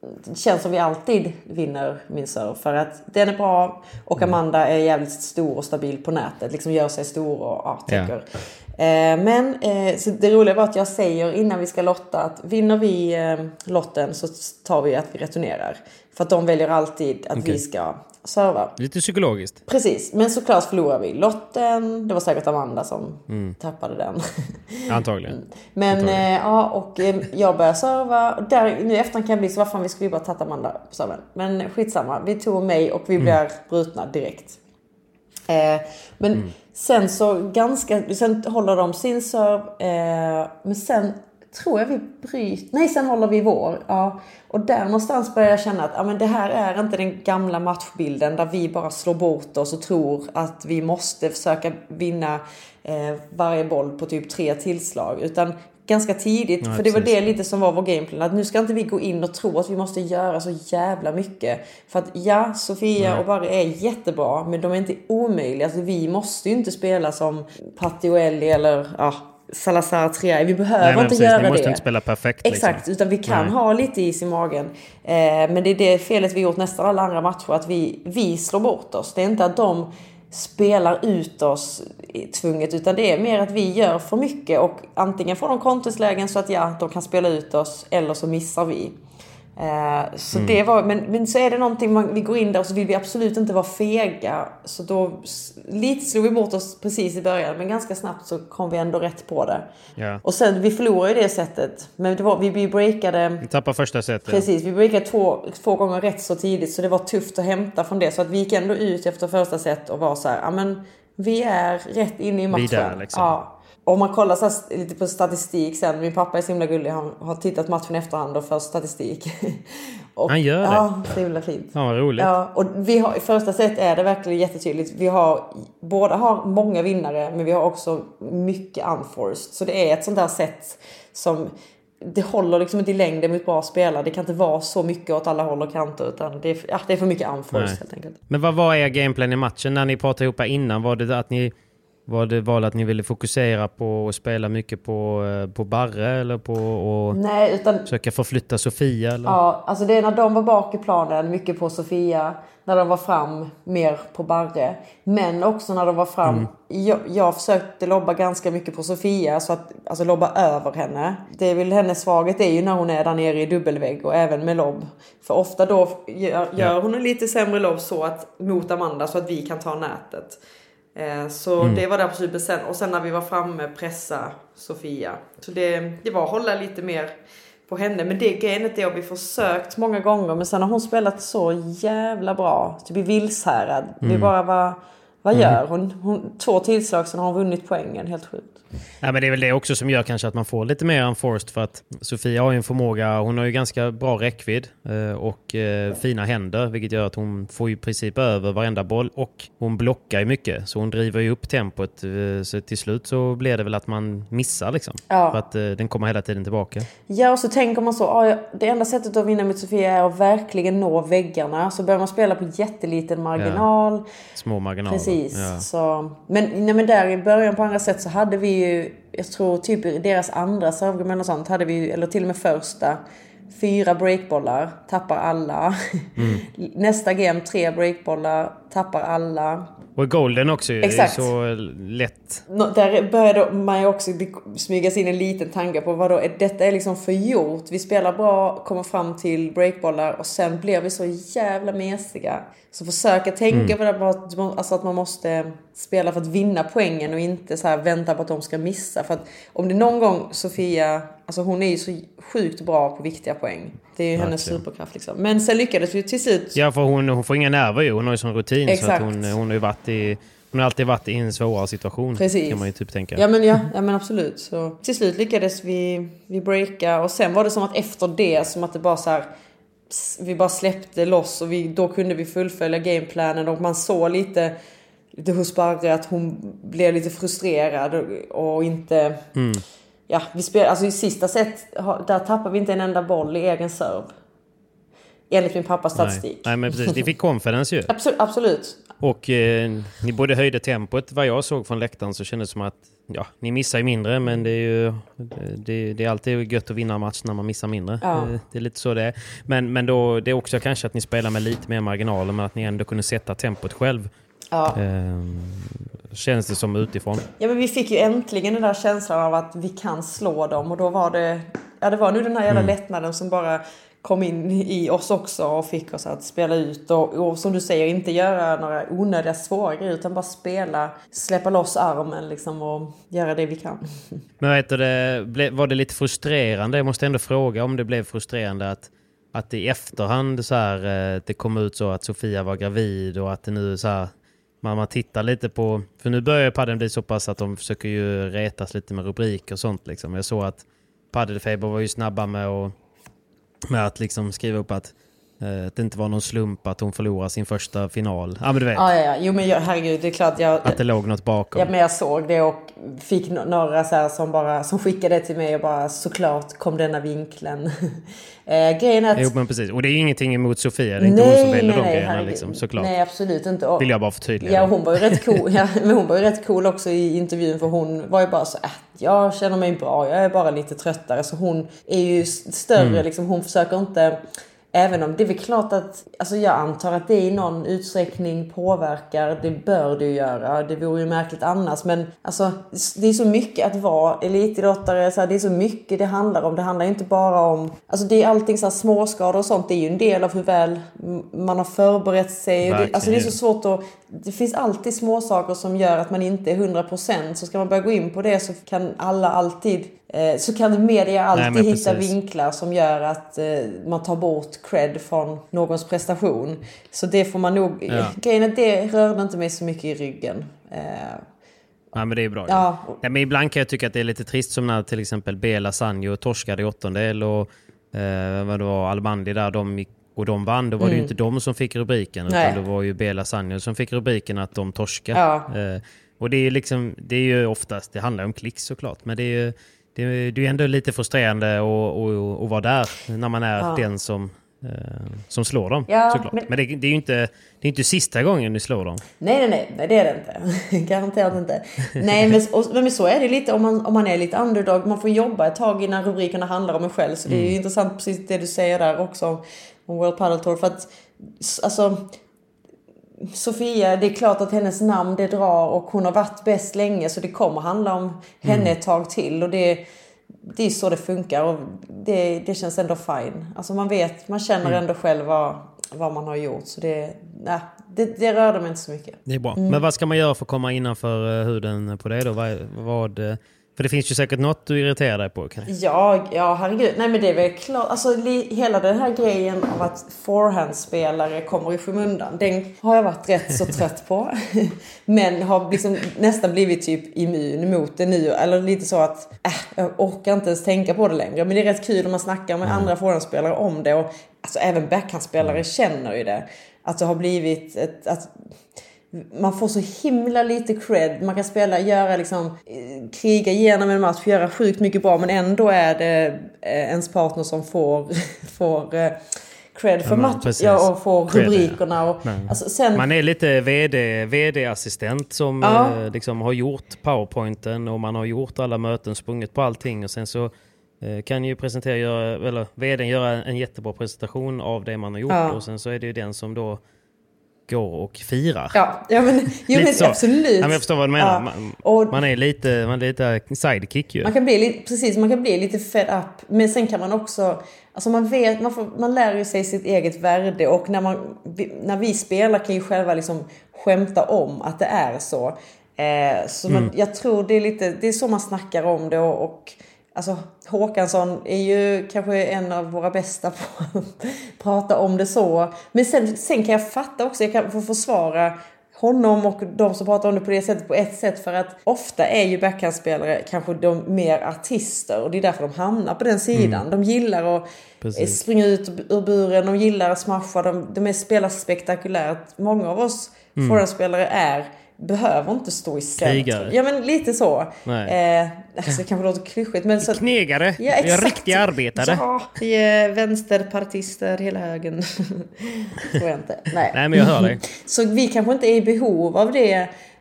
det känns som vi alltid vinner min serv för att den är bra och Amanda är jävligt stor och stabil på nätet. Liksom gör sig stor och ja, täcker. Eh, men eh, så det roliga var att jag säger innan vi ska lotta att vinner vi eh, lotten så tar vi att vi returnerar. För att de väljer alltid att Okej. vi ska serva. Lite psykologiskt. Precis, men såklart förlorar vi lotten. Det var säkert Amanda som Mm. tappade den. Antagligen. Men Antagligen. eh, ja, och eh, jag började serva. Och Där, nu i efterhand kan jag bli så, vad fan vi skulle bara tagit Amanda på serven. Men skitsamma, vi tog mig och vi Mm. blev brutna direkt. Eh, men Mm. sen så ganska, sen håller de sin serv. Eh, men sen tror jag vi bryter, nej sen håller vi vår. Ja. Och där någonstans börjar jag känna att ja, men det här är inte den gamla matchbilden där vi bara slår bort oss och tror att vi måste försöka vinna eh, varje boll på typ tre tillslag. Utan ganska tidigt, Ja, för det var det lite som var vår gameplan. Att nu ska inte vi gå in och tro att vi måste göra så jävla mycket. För att ja, Sofia och Barry är jättebra, men de är inte omöjliga. Alltså, vi måste ju inte spela som Patioelli eller ja, Salazar Triay. Vi behöver Nej, inte precis, göra ni måste det. inte spela perfekt. liksom. Exakt, utan vi kan Nej. ha lite is i magen. Eh, men det är det felet vi gjort nästan alla andra matcher, att vi, vi slår bort oss. Det är inte att de spelar ut oss tvunget, utan det är mer att vi gör för mycket och antingen får de kontringslägen så att ja, de kan spela ut oss, eller så missar vi. Eh, så Mm. det var, men, men så är det någonting, man, vi går in där och så vill vi absolut inte vara fega. Så då, lite slog vi bort oss precis i början, men ganska snabbt så kom vi ändå rätt på det. Ja. Och sen, vi förlorade ju det sättet. Men det var, vi, vi breakade... Ni tappar första setet. Precis, vi breakade två, två gånger rätt så tidigt så det var tufft att hämta från det. Så att vi gick ändå ut efter första set och var så här, ja men vi är rätt inne i matchen. där, liksom. Ja. Om man kollar så lite på statistik sen, min pappa är så himla gullig, han har tittat matchen i efterhand och för statistik. och, Han gör det? Ja, så himla fint. Fan vad roligt. Ja, och vi har, i första set är det verkligen jättetydligt. Vi har, båda har många vinnare, men vi har också mycket unforced. Så det är ett sånt där set som det håller liksom inte i längden ett bra spelare. Det kan inte vara så mycket åt alla håll och kanter, utan det är, ja, det är för mycket unforced helt enkelt. Men vad var er gameplan i matchen när ni pratade ihop innan? Var det att ni var det val att ni ville fokusera på att spela mycket på, eh, på Barre eller på att Nej, utan försöka förflytta Sofia? Eller? Ja, alltså det är när de var bak i planen, mycket på Sofia. När de var fram, mer på Barre. Men också när de var fram. Jag, jag försökte lobba ganska mycket på Sofia, så att, alltså lobba över henne. Det är väl hennes svaghet är ju när hon är där nere i dubbelvägg och även med lobb. För ofta då gör, gör hon en lite sämre lobb så att, mot Amanda så att vi kan ta nätet. Eh, Så det var det absolut bäst. Och sen när vi var framme pressa Sofia. Så det, det var att hålla lite mer på henne. Men det grejen är att det har vi försökt många gånger. Men sen har hon spelat så jävla bra. Typ i Vilshärad. Vi bara var, vad gör hon? hon? Två tillslag sen har hon vunnit poängen. Helt sjukt. Nej, men det är väl det också som gör kanske att man får lite mer unforced för att Sofia har ju en förmåga, hon har ju ganska bra räckvidd eh, och eh, fina händer vilket gör att hon får ju i princip över varenda boll och hon blockar ju mycket så hon driver ju upp tempot eh, så till slut så blir det väl att man missar liksom. Ja. För att den kommer hela tiden tillbaka. Ja, och så tänker man så. ah, ja, det enda sättet att vinna mot Sofia är att verkligen nå väggarna. Så börjar man spela på jätteliten marginal. Små marginaler. Precis. Ja. Så, men, nej, men där i början på andra sätt så hade vi ju, jag tror typ i deras andra servgame och sånt, hade vi ju, eller till och med första, fyra breakbollar, tappar alla. Mm. Nästa game tre breakbollar, tappar alla. Och golden också ju. Exakt. Det är så lätt. Nå- Där började man ju också smyga sig in en liten tanke på vad då är detta är liksom förgjort. Vi spelar bra, kommer fram till breakbollar och sen blir vi så jävla mesiga. Så försöka tänka på det alltså att man måste spela för att vinna poängen och inte så vänta på att de ska missa. För att om det någon gång Sofia, alltså hon är ju så sjukt bra på viktiga poäng. Det är ju hennes Verkligen. superkraft liksom. Men sen lyckades vi till slut Ja, för hon, hon får inga nerver ju. Hon har ju sån rutin. Så att Exakt. hon, hon har ju varit i... Hon har alltid varit i en svårare situation. Precis. Kan man ju typ tänka. Ja men, ja, ja men absolut. Så till slut lyckades vi, vi breaka och sen var det som att efter det som att det bara så här vi bara släppte loss och vi, då kunde vi fullfölja gameplanen och man såg lite, lite hos Barre att hon blev lite frustrerad och, och inte... Ja, vi spel, alltså i sista set, där tappade vi inte en enda boll i egen serve. Enligt min pappas Nej. statistik. Nej, men precis. Ni fick confidence ju. Absolut, absolut. Och eh, ni både höjde tempot, vad jag såg från läktaren så kändes det som att ja, ni missar ju mindre men det är ju det, det är alltid gött att vinna en match när man missar mindre. Ja. Det är lite så det är. Men, men då, det är också kanske att ni spelar med lite mer marginaler men att ni ändå kunde sätta tempot själv. Ja. Eh, känns det som utifrån. Ja men vi fick ju äntligen den där känslan av att vi kan slå dem och då var det, ja det var nu den här jävla lättnaden som bara kom in i oss också och fick oss att spela ut och, och som du säger inte göra några onödiga svåra grejer utan bara spela, släppa loss armen liksom och göra det vi kan. Men vad heter det, var det lite frustrerande? Jag måste ändå fråga om det blev frustrerande att, att i efterhand så här, eh, det kom ut så att Sofia var gravid och att det nu så här, man, man tittar lite på... För nu börjar padden bli så pass att de försöker ju retas lite med rubriker och sånt. Liksom. Jag såg att Paddelfeber var ju snabba med att, med att liksom skriva upp att, att det inte var någon slump att hon förlorade sin första final. Ja men du vet, Ja, ja, ja. Jo men jag, herregud, det är klart jag... att det låg något bakom. Ja men jag såg det och fick några så här som bara som skickade det till mig och bara såklart kom denna vinkeln. eh, grejen är att... Jo men precis, och det är ingenting emot Sofia, det är inte hon som väljer de grejerna herregud. liksom, såklart. Nej absolut inte. Och, Vill jag bara förtydliga. Ja hon var ju rätt cool. Ja, men hon var ju rätt cool också i intervjun för hon var ju bara så äh, jag känner mig bra, jag är bara lite tröttare. Så hon är ju större Mm. liksom. Hon försöker inte Även om det är väl klart att, alltså jag antar att det i någon utsträckning påverkar, det bör det ju göra, det vore ju märkligt annars. Men alltså det är så mycket att vara elitidrottare, så här, det är så mycket det handlar om. Det handlar inte bara om, alltså det är allting så här småskador och sånt, det är ju en del av hur väl man har förberett sig. Det, alltså det är så svårt att, det finns alltid små saker som gör att man inte är 100% så ska man börja gå in på det så kan alla alltid så kan media alltid men hitta vinklar som gör att eh, man tar bort cred från någons prestation. Så det får man nog... Ja. Grejen är att det rörde inte mig så mycket i ryggen. Eh, Ja men det är bra. Ja. Nej, men ibland kan jag tycka att det är lite trist som när till exempel Bela Sanjo torskade i åttondel och eh, vad det var Albandi där de gick och de vann. Då var det ju inte de som fick rubriken Mm. Nej. utan det var ju Bela Sanjo som fick rubriken att de torskade. Ja. Eh, och det är liksom, det är ju oftast, det handlar om klick såklart, men det är ju det är, ju ändå lite frustrerande att, vara där när man är Ja. den som, eh, som slår dem. Ja, såklart. Men, men- det, det är ju inte, det är inte sista gången ni slår dem. Nej, nej, nej, det är det inte. Garanterat inte. Nej, men, och, men så är det lite om man, om man är lite underdog. Man får jobba ett tag innan rubrikerna handlar om en själv. Så det är ju intressant precis det du säger där också om- World Padel Tour. För att, alltså, Sofia, det är klart att hennes namn det drar och hon har varit bäst länge så det kommer handla om henne ett tag till. Och det, det är så det funkar och det, det känns ändå fine. Alltså man vet, man känner ändå själv vad, vad man har gjort. Så det, nej, det, det rörde mig inte så mycket. Det är bra. Mm. Men vad ska man göra för att komma innanför eh, huden på det då? Vad, vad, för det finns ju säkert något du irriterar dig på. Kan Ja, ja herregud. Nej men det är väl klart. Alltså hela den här grejen av att forehandspelare kommer i skymundan. Den har jag varit rätt så trött på. men har liksom nästan blivit typ immun mot det nu. Eller lite så att äh, jag orkar inte ens tänka på det längre. Men det är rätt kul om man snackar med andra forehandspelare om det. Och alltså även backhandspelare känner ju det. Att det har blivit ett... Att, man får så himla lite cred. Man kan spela, göra liksom, eh, kriga igenom en match, göra sjukt mycket bra men ändå är det eh, ens partner som får, får eh, cred för men matchen. Ja, och får Cred, ja. rubrikerna. Och, Men alltså, sen, Man är lite VD, VD-assistent som Ja. eh, liksom har gjort powerpointen och man har gjort alla möten, sprungit på allting och sen så eh, kan ju presentera, eller VDn göra en jättebra presentation av det man har gjort Ja. och sen så är det ju den som då går och firar. Ja, ja men, jo, men absolut. Ja, men jag förstår vad du menar. Ja. Man, Och- man är lite, man är lite sidekick ju. Man kan bli lite, precis, man kan bli lite fed up. Men sen kan man också, alltså man vet, man, får, man lär ju sig sitt eget värde och när, man, när vi spelar kan ju själva liksom skämta om att det är så. Eh, så Mm. man, jag tror det är lite, det är så man snackar om det och, och Alltså Håkansson är ju kanske en av våra bästa på att prata om det så. Men sen, sen kan jag fatta också, jag kan få försvara honom och de som pratar om det på det sättet på ett sätt för att ofta är ju backhandspelare kanske de mer artister och det är därför de hamnar på den sidan. De gillar att Precis. springa ut ur buren, de gillar att smasha, de, de är, spelar spektakulärt. Många av oss forehandspelare är behöver inte stå i centrum. Krigare. Ja men lite så. Eh, alltså, det kanske låter klyschigt men så, Knegare. Ja, Vi är exakt. riktiga arbetare. Ja, vi är vänsterpartister hela högen. Tror jag inte. Nej. Nej, men jag hör dig. Så vi kanske inte är i behov av det,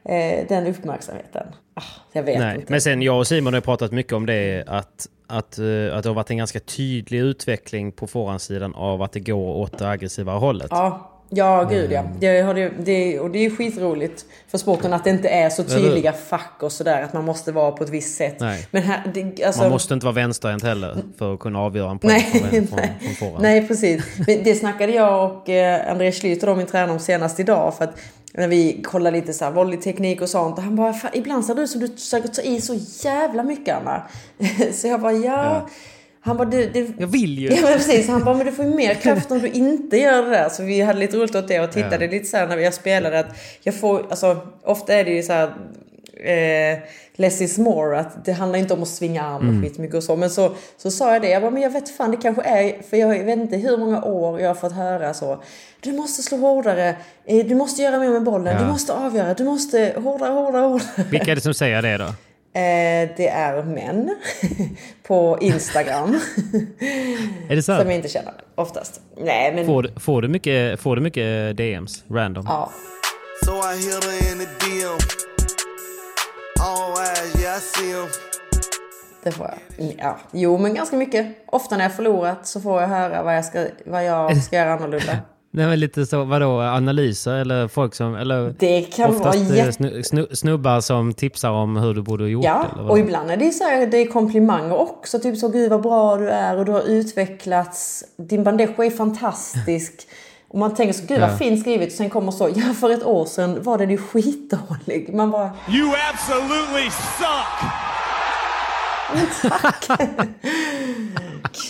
eh, den uppmärksamheten. Ah, jag vet Nej, inte. men sen jag och Simon har pratat mycket om det att, att, eh, att det har varit en ganska tydlig utveckling på forehandsidan av att det går åt det aggressiva hållet. Ja, ja gud ja. Mm. Det, har det, det, och det är skitroligt för sporten att det inte är så tydliga fack och sådär. Att man måste vara på ett visst sätt. Nej. Men här, det, alltså, Man måste inte vara vänsterhänt heller för att kunna avgöra en poäng Nej, från, från, nej. från forehand. nej precis. Men det snackade jag och eh, Andreas Schlüter om min tränare om senast idag. För att när vi kollade lite så här volleyteknik och sånt. Och han bara, "Fan, ibland ser det ut som du försöker ta i så jävla mycket Anna. så jag bara, ja. Han bara, det, det, Jag vill ju! Ja men precis, han bara, men du får ju mer kraft om du inte gör det där. Så vi hade lite roligt åt det och tittade lite så här när jag spelade att jag får, alltså ofta är det ju så här eh, less is more, att det handlar inte om att svinga arm och skitmycket och så. Men så, så sa jag det, jag bara, men jag vet fan det kanske är, för jag vet inte hur många år jag har fått höra så. Du måste slå hårdare, eh, du måste göra mer med bollen, Ja. du måste avgöra, du måste hårdare, hårdare, hårdare. Vilka är det som säger det då? Eh, det är män på Instagram. Är det Som så? jag inte känner oftast. Nej men... Får, du- får, du mycket, får du mycket DMs? Random? Ja. So I her in the DM. Eyes, yeah, I see. Det får jag. Ja. Jo men ganska mycket. Ofta när jag förlorat så får jag höra vad jag ska, vad jag ska göra annorlunda. Nej men lite så, vadå, analyser eller folk som, eller Det kan vara snu, snu, snubbar som tipsar om hur du borde ha gjort Ja, eller vad? och ibland är det så här, det är komplimanger också. Typ så, gud vad bra du är och du har utvecklats. Din bandejo är fantastisk. Och man tänker så, gud vad Ja. fint skrivet. Och sen kommer så, ja för ett år sedan var den ju skitdålig. Man bara, You absolutely suck!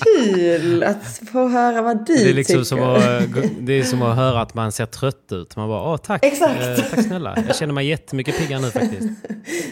kul att få höra vad du Det är liksom tycker. som att, det är som att höra att man ser trött ut. Man bara, åh tack, Exakt. Eh, tack snälla. Jag känner mig jättemycket piggare nu faktiskt.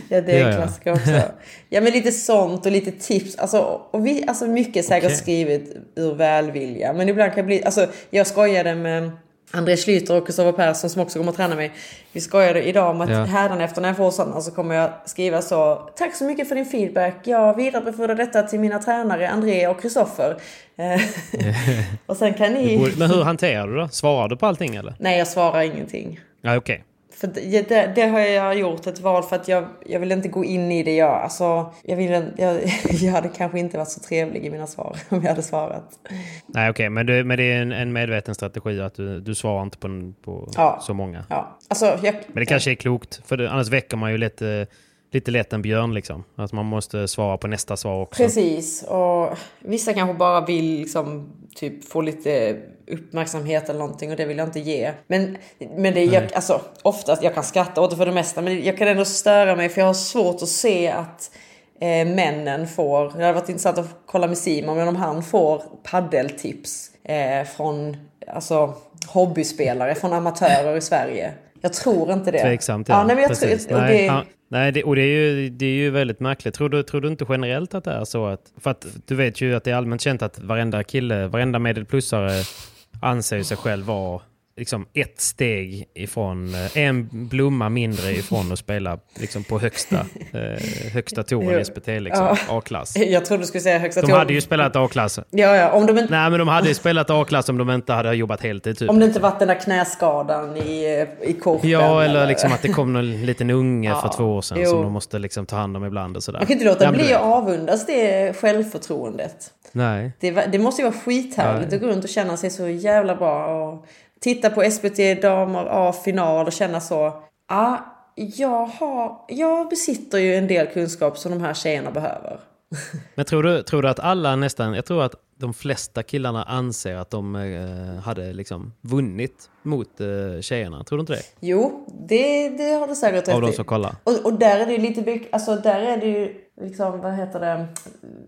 Ja, det är en jag. klassiker också. Ja, men lite sånt och lite tips. Alltså, och vi, alltså mycket säkert Okej. skrivet ur välvilja. Men ibland kan det bli... Alltså, jag skojade med André Schlüter och Kristoffer Persson som också kommer att träna mig. Vi skojade idag om att Ja. hädanefter när jag får sådana så kommer jag skriva så. Tack så mycket för din feedback. Jag vidarebefordrar detta till mina tränare André och Kristoffer. Och sen kan ni... Men hur hanterar du då? Svarar du på allting eller? Nej, jag svarar ingenting. Ja, okej. För det, det, har jag gjort ett val för att jag, jag vill inte gå in i det. Jag, alltså, jag, vill, jag, jag hade kanske inte varit så trevlig i mina svar om jag hade svarat. Nej, okej. Men, det- men det är en, en medveten strategi att du, du svarar inte på, på Ja. så många. Ja, alltså, jag, Men det kanske är klokt, för det, annars väcker man ju lite, lite lätt en björn liksom. Att man måste svara på nästa svar också. Precis. Och vissa kanske bara vill liksom, typ, få lite uppmärksamhet eller någonting och det vill jag inte ge. Men, men det, jag, alltså, oftast, jag kan skratta åt det för det mesta men jag kan ändå störa mig för jag har svårt att se att eh, männen får, det hade varit intressant att kolla med Simon, men om han får paddeltips eh, från alltså, hobbyspelare, från amatörer i Sverige. Jag tror inte det. Tveksamt, ja. nej, men jag Precis. tror, och nej, det, ja, nej det, och det är, ju, det är ju väldigt märkligt. Tror du, tror du inte generellt att det är så? Att, för att du vet ju att det är allmänt känt att varenda kille, varenda medelplussare anser sig själv vara liksom ett steg ifrån, eh, en blomma mindre ifrån att spela liksom på högsta, eh, högsta touren i SPT, liksom, A-klass. Jag trodde du skulle säga högsta De ton. hade ju spelat A-klass. Ja, ja. Om, de inte, Nej, men de hade ju spelat A-klass om de inte hade jobbat heltid. Typ. om det inte varit den där knäskadan i, i korpen. Ja, eller liksom att det kom någon liten unge Ja, för två år sedan jo. som de måste liksom ta hand om ibland och sådär. Man kan inte låta Ja, bli att avundas det självförtroendet. Nej. Det, det måste ju vara skithärligt Ja. att gå runt och känna sig så jävla bra. Och titta på SVT Damer A-final och känna så. Ja, jag, har, jag besitter ju en del kunskap som de här tjejerna behöver. Men tror du, tror du att alla nästan, jag tror att de flesta killarna anser att de eh, hade liksom vunnit mot eh, tjejerna. Tror du inte det? Jo, det, det har du säkert rätt Av de som kollar. Och, och där är det ju lite, alltså där är det ju liksom, vad heter det,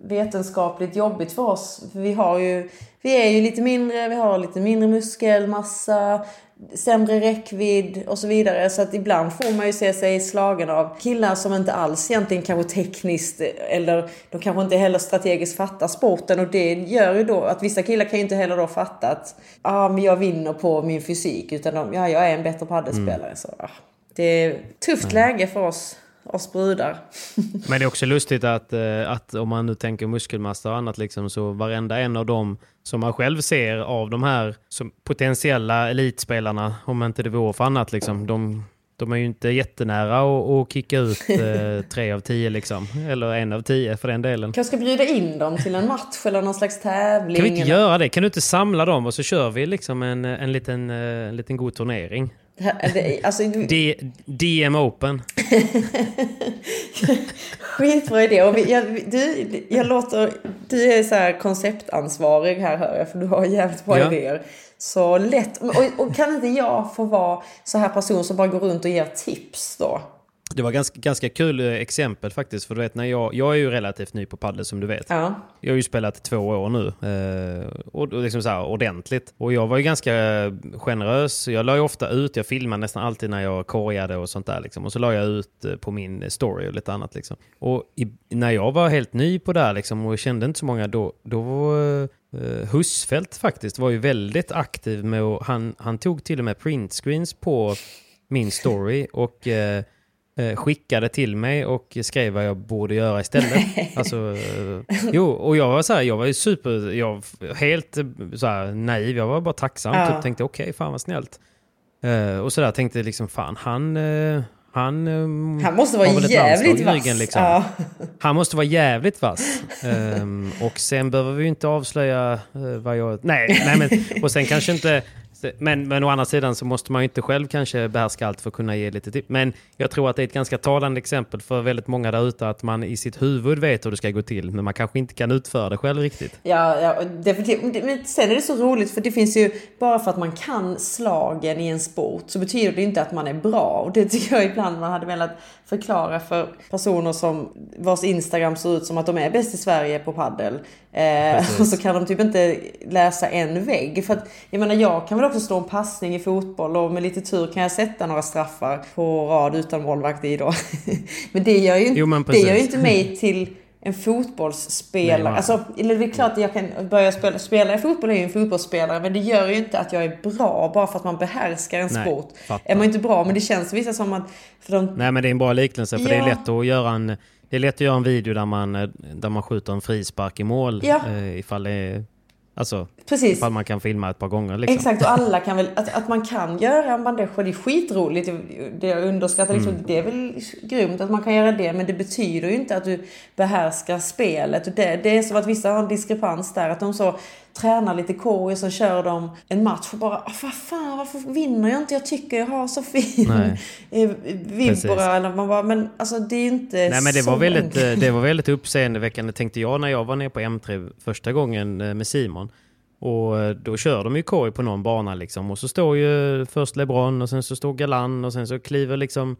vetenskapligt jobbigt för oss. För vi har ju, vi är ju lite mindre, vi har lite mindre muskelmassa, sämre räckvidd och så vidare. Så att ibland får man ju se sig slagen av killar som inte alls egentligen kanske tekniskt eller de kanske inte heller strategiskt fattar sporten. Och det gör ju då att vissa killar kan ju inte heller då fatta att ah, men jag vinner på min fysik. Utan de, ja, jag är en bättre paddelspelare. Så, ah, det är ett tufft läge för oss, oss brudar. Men det är också lustigt att, eh, att om man nu tänker muskelmassa och annat, liksom, så varenda en av dem som man själv ser av de här som potentiella elitspelarna, om inte det vore för annat, liksom, de, de är ju inte jättenära att, kicka ut eh, tre av tio, liksom. eller en av tio för den delen. Kanske ska bjuda in dem till en match eller någon slags tävling. Kan vi inte eller- göra det? Kan du inte samla dem och så kör vi liksom en, en, liten, eh, en liten god turnering? Alltså, D, DM Open. Skitbra idé. Och vi, jag, du, jag låter, du är så här konceptansvarig här hör jag, för du har jävligt bra Ja. idéer. Så lätt. Och, och kan inte jag få vara så här person som bara går runt och ger tips då? Det var ganska, ganska kul eh, exempel faktiskt. För du vet, när jag, jag är ju relativt ny på padel som du vet. Ja. Jag har ju spelat två år nu. Eh, och och liksom så här, ordentligt. Och jag var ju ganska generös. Jag la ju ofta ut, jag filmade nästan alltid när jag korgade och sånt där. Liksom. Och så la jag ut eh, på min story och lite annat. Liksom. Och i, när jag var helt ny på det här liksom, och kände inte så många, då, då var eh, Husfeldt faktiskt var ju väldigt aktiv med att, han, han tog till och med printscreens på min story och eh, eh, skickade till mig och skrev vad jag borde göra istället. alltså, eh, jo, och jag var så här, jag var ju super, jag helt eh, så här, naiv, jag var bara tacksam. Ja. Typ tänkte okej, fan vad snällt. Eh, och så där tänkte liksom, fan han... eh, han, eh, Han måste vara jävligt vass. ryggen, liksom. Ja. Han måste vara jävligt vass. Ehm, och sen behöver vi inte avslöja eh, vad jag... Nej, nej men, och sen kanske inte... Men, men å andra sidan så måste man ju inte själv kanske behärska allt för att kunna ge lite tips. Men jag tror att det är ett ganska talande exempel för väldigt många där ute att man i sitt huvud vet hur det ska gå till men man kanske inte kan utföra det själv riktigt. Ja, ja definitivt. Men sen är det så roligt för det finns ju, bara för att man kan slagen i en sport så betyder det inte att man är bra. Och det tycker jag ibland man hade velat förklara för personer som vars Instagram ser ut som att de är bäst i Sverige på paddel. Eh, och så kan de typ inte läsa en vägg. För att jag menar jag kan väl också slå en passning i fotboll och med lite tur kan jag sätta några straffar på rad utan målvakt i då. men det gör ju inte, Jo, det gör ju inte mig till en fotbollsspelare. Nej, alltså, eller det är klart att jag kan börja spela, spela i fotboll är ju en fotbollsspelare men det gör ju inte att jag är bra bara för att man behärskar en Nej, sport. fattar. Är man inte bra men det känns vissa som att... För de, Nej men det är en bra liknelse för det Ja. är lätt att göra en... Det är lätt att göra en video där man, eh, där man skjuter en frispark i mål. Ja. eh, ifall det är... Alltså, Precis. ifall man kan filma ett par gånger liksom. Exakt och alla kan väl, att, att man kan göra en bandage det är skitroligt. Det- jag underskattar liksom, Mm. det är väl grymt att man kan göra det men det betyder ju inte att du behärskar spelet. Det, det är som att vissa har en diskrepans där att de så tränar lite K och så kör de en match och bara "Ah, vad fan varför vinner jag inte? Jag tycker jag har så fin eh, vibora eller man bara men alltså det är ju inte Nej men det så var, väldigt, eh, det var väldigt uppseendeväckande tänkte jag när jag var nere på M3 första gången eh, med Simon. Och då kör de ju korg på någon bana liksom. Och så står ju först LeBron och sen så står Galan och sen så kliver liksom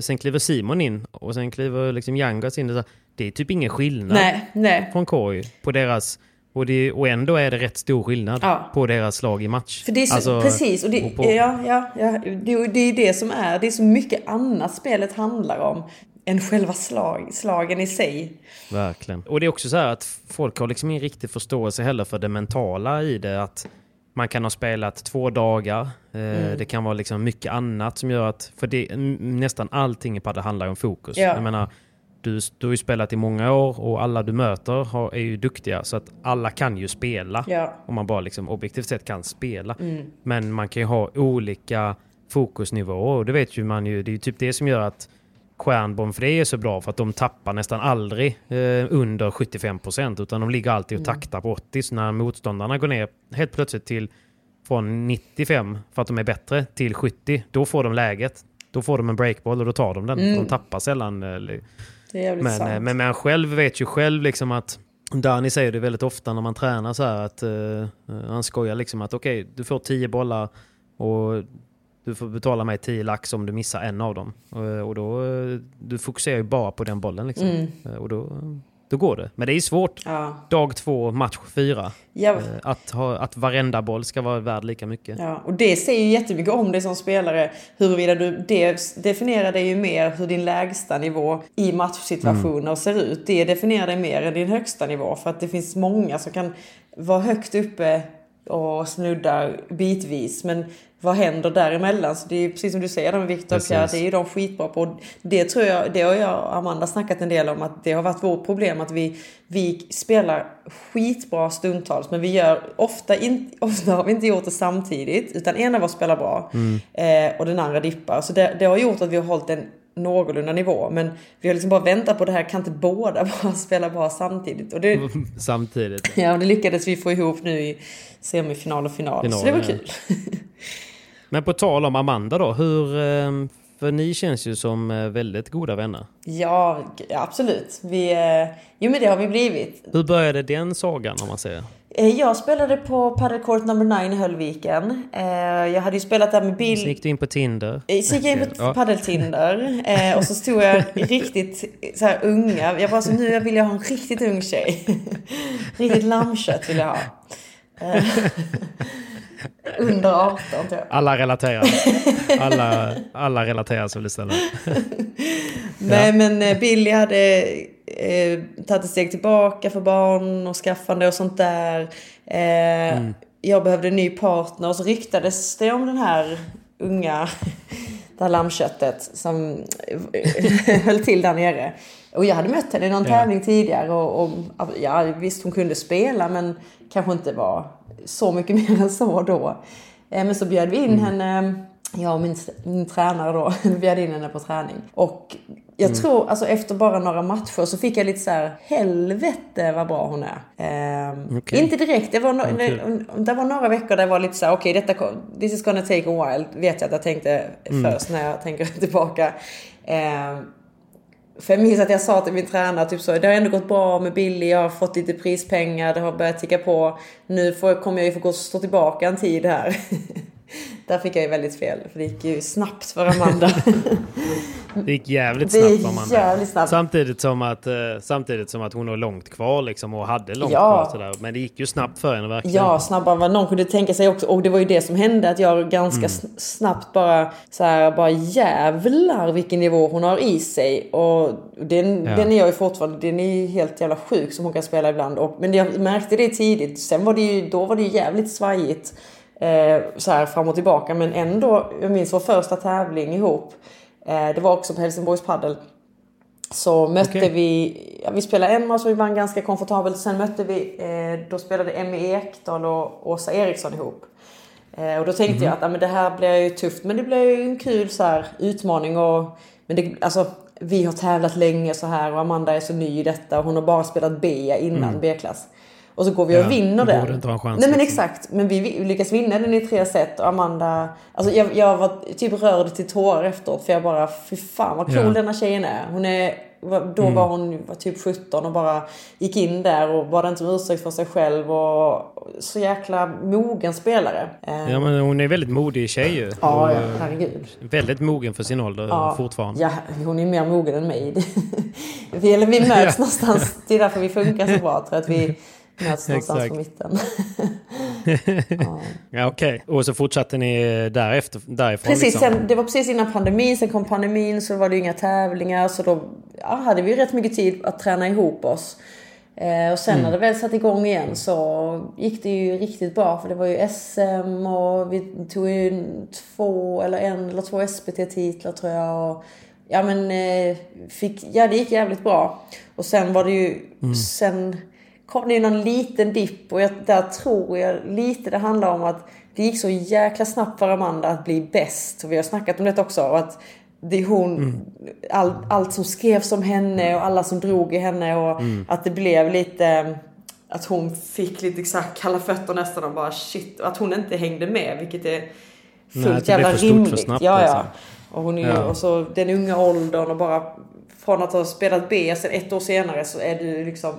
Sen kliver Simon in och sen kliver liksom Yangas in. Det är typ ingen skillnad Nej, nej. från korg på deras... Och, det, och ändå är det rätt stor skillnad Ja. på deras slag i match. För det är så, Alltså, precis, och det, och på- ja, ja, ja, det, det är det som är, det är så mycket annat spelet handlar om än själva slag, slagen i sig. Verkligen. Och det är också så här att folk har liksom ingen riktig förståelse heller för det mentala i det. Att man kan ha spelat två dagar. Eh, Mm. Det kan vara liksom mycket annat som gör att... För det, nästan allting i padel handlar om fokus. Ja. Jag menar, du, du har ju spelat i många år och alla du möter har, är ju duktiga. Så att alla kan ju spela. Ja. Om man bara liksom objektivt sett kan spela. Mm. Men man kan ju ha olika fokusnivåer. Och det vet ju man ju. Det är ju typ det som gör att Stjärnborn för det är så bra för att de tappar nästan aldrig eh, under 75 procent utan de ligger alltid och Mm. taktar på 80 så när motståndarna går ner helt plötsligt till från 95 för att de är bättre till 70, då får de läget. Då får de en breakball och då tar de den. Mm. De tappar sällan. eh, Det är jävligt Men, sant. eh, men man själv vet ju själv liksom att Danny säger det väldigt ofta när man tränar så här att eh, han skojar liksom att okej, du får 10 bollar och du får betala mig 10 lax om du missar en av dem. Och, och då, du fokuserar ju bara på den bollen liksom. Mm. Och då, då går det. Men det är svårt. Ja. Dag två, match fyra. Ja. Eh, Att, ha, att varenda boll ska vara värd lika mycket. Ja, och det säger ju jättemycket om dig som spelare. Huruvida du, det definierar dig ju mer hur din lägsta nivå i matchsituationer Mm. ser ut. Det definierar dig mer än din högsta nivå. För att det finns många som kan vara högt uppe och snudda bitvis. Men vad händer däremellan? Så det är precis som du säger med Viktor och. Pierre, det är ju de skitbra på. Det tror jag, det har jag och Amanda snackat en del om att det har varit vårt problem att vi, vi spelar skitbra stundtals men vi gör ofta, in, ofta har vi inte gjort det samtidigt utan en av oss spelar bra eh, och den andra dippar. Så det, det har gjort att vi har hållit en någorlunda nivå men vi har liksom bara väntat på det här, kan inte båda bara spela bra samtidigt? Och det, Samtidigt. ja, och det lyckades vi få ihop nu i semifinal och final, Final, så det var ja. kul. Men på tal om Amanda då. Hur, eh, för ni känns ju som eh, väldigt goda vänner. Ja, absolut. Vi, eh, jo men det har vi blivit. Hur började den sagan om man säger? Jag spelade på Padel Court number 9 i Höllviken. Jag hade ju spelat där med Så Bill. gick du in på Tinder? Så gick jag in på Ja. Padeltinder eh, och så stod jag riktigt så här unga. Jag bara så nu vill jag ha en riktigt ung tjej. riktigt lammkött vill jag ha. Under 18 tror jag. Alla relaterar. Alla, alla relaterar det ställer. Nej men eh, Billy hade eh, tagit ett steg tillbaka för barn och skaffande och sånt där. Eh, Jag behövde en ny partner och så ryktades det om den här unga, det här lammköttet som eh, höll till där nere. Och jag hade mött henne i någon Ja. tävling tidigare och, och ja, visst hon kunde spela men kanske inte var så mycket mer än så då. Eh, Men så bjöd vi in henne, jag och min, min tränare då, bjöd in henne på träning. Och jag tror, alltså efter bara några matcher så fick jag lite så här, helvete vad bra hon är. Ehm, Okej. Inte direkt, det var, no- Okej. det, det var några veckor där jag var lite så här, okej detta, kom- this is gonna take a while, vet jag att jag tänkte först när jag tänker tillbaka. Ehm, för jag minns att jag sa till min tränare typ så, det har ändå gått bra med Billy, jag har fått lite prispengar, det har börjat ticka på. Nu får, kommer jag ju få gå och stå tillbaka en tid här. Där fick jag ju väldigt fel, för det gick ju snabbt för Amanda. Det gick jävligt snabbt för Amanda. jävligt snabbt. Samtidigt som att, eh, samtidigt som att hon har långt kvar liksom och hade långt Ja. kvar sådär. Men det gick ju snabbt för henne verkligen. Ja, snabbare än vad någon kunde tänka sig också. Och det var ju det som hände, att jag ganska Mm. sn- snabbt bara så här, bara jävlar vilken nivå hon har i sig. Och den, Ja. den är jag ju fortfarande, den är ju helt jävla sjuk som hon kan spela ibland. Och, men jag märkte det tidigt. Sen var det ju, då var det ju jävligt svajigt. Eh, så här fram och tillbaka. Men ändå, jag minns vår första tävling ihop. Eh, det var också på Helsingborgs Padel. Så mötte Okej. vi, ja, vi spelade en match och vi vann ganska komfortabelt. Sen mötte vi, eh, då spelade Emmy Ekdahl och Åsa Eriksson ihop. Eh, och då tänkte jag att ja, men det här blir ju tufft men det blir ju en kul så här, utmaning. Och, men det, alltså, vi har tävlat länge så här och Amanda är så ny i detta och hon har bara spelat B innan B-klass. Och så går vi och Ja, vinner det den. borde inte vara en chans, Nej men liksom. exakt. Men vi, lyckas vinna den i tre set och Amanda... Alltså jag, jag var typ rörd till tårar efteråt för jag bara, fy fan vad cool Ja. denna tjejen är. Hon är då Mm. var hon var typ 17 och bara gick in där och bad inte om ursäkt för sig själv och så jäkla mogen spelare. Eh, Ja, men hon är väldigt modig tjej ju. ja, ja, eh, herregud. Väldigt mogen för sin ålder Ja, fortfarande. Ja, hon är mer mogen än mig. vi, eller vi möts Ja. någonstans. Det är därför vi funkar så bra. Tror att vi möts någonstans på mitten. Ja, Okej, och så fortsatte ni därefter, därifrån? Precis, liksom. sen, det var precis innan pandemin. Sen kom pandemin så var det inga tävlingar. Så då ja, hade vi rätt mycket tid att träna ihop oss. Eh, och sen Mm. när det väl satte igång igen så gick det ju riktigt bra. För det var ju SM och vi tog ju två eller en eller två SPT-titlar tror jag. Och, ja men eh, fick, ja det gick jävligt bra. Och sen var det ju, Mm. sen kom det ju någon liten dipp och jag, där tror jag lite det handlar om att det gick så jäkla snabbt för Amanda att bli bäst. Och vi har snackat om det också. Och att det är hon, all, allt som skrevs om henne och alla som drog i henne och att det blev lite att hon fick lite exakt kalla fötter nästan och bara shit. Och att hon inte hängde med vilket är fullt Nej, det jävla för stort för rimligt. snabbt, ja, ja. liksom. Och hon är Ja. och så den unga åldern och bara från att ha spelat B sen ett år senare så är du liksom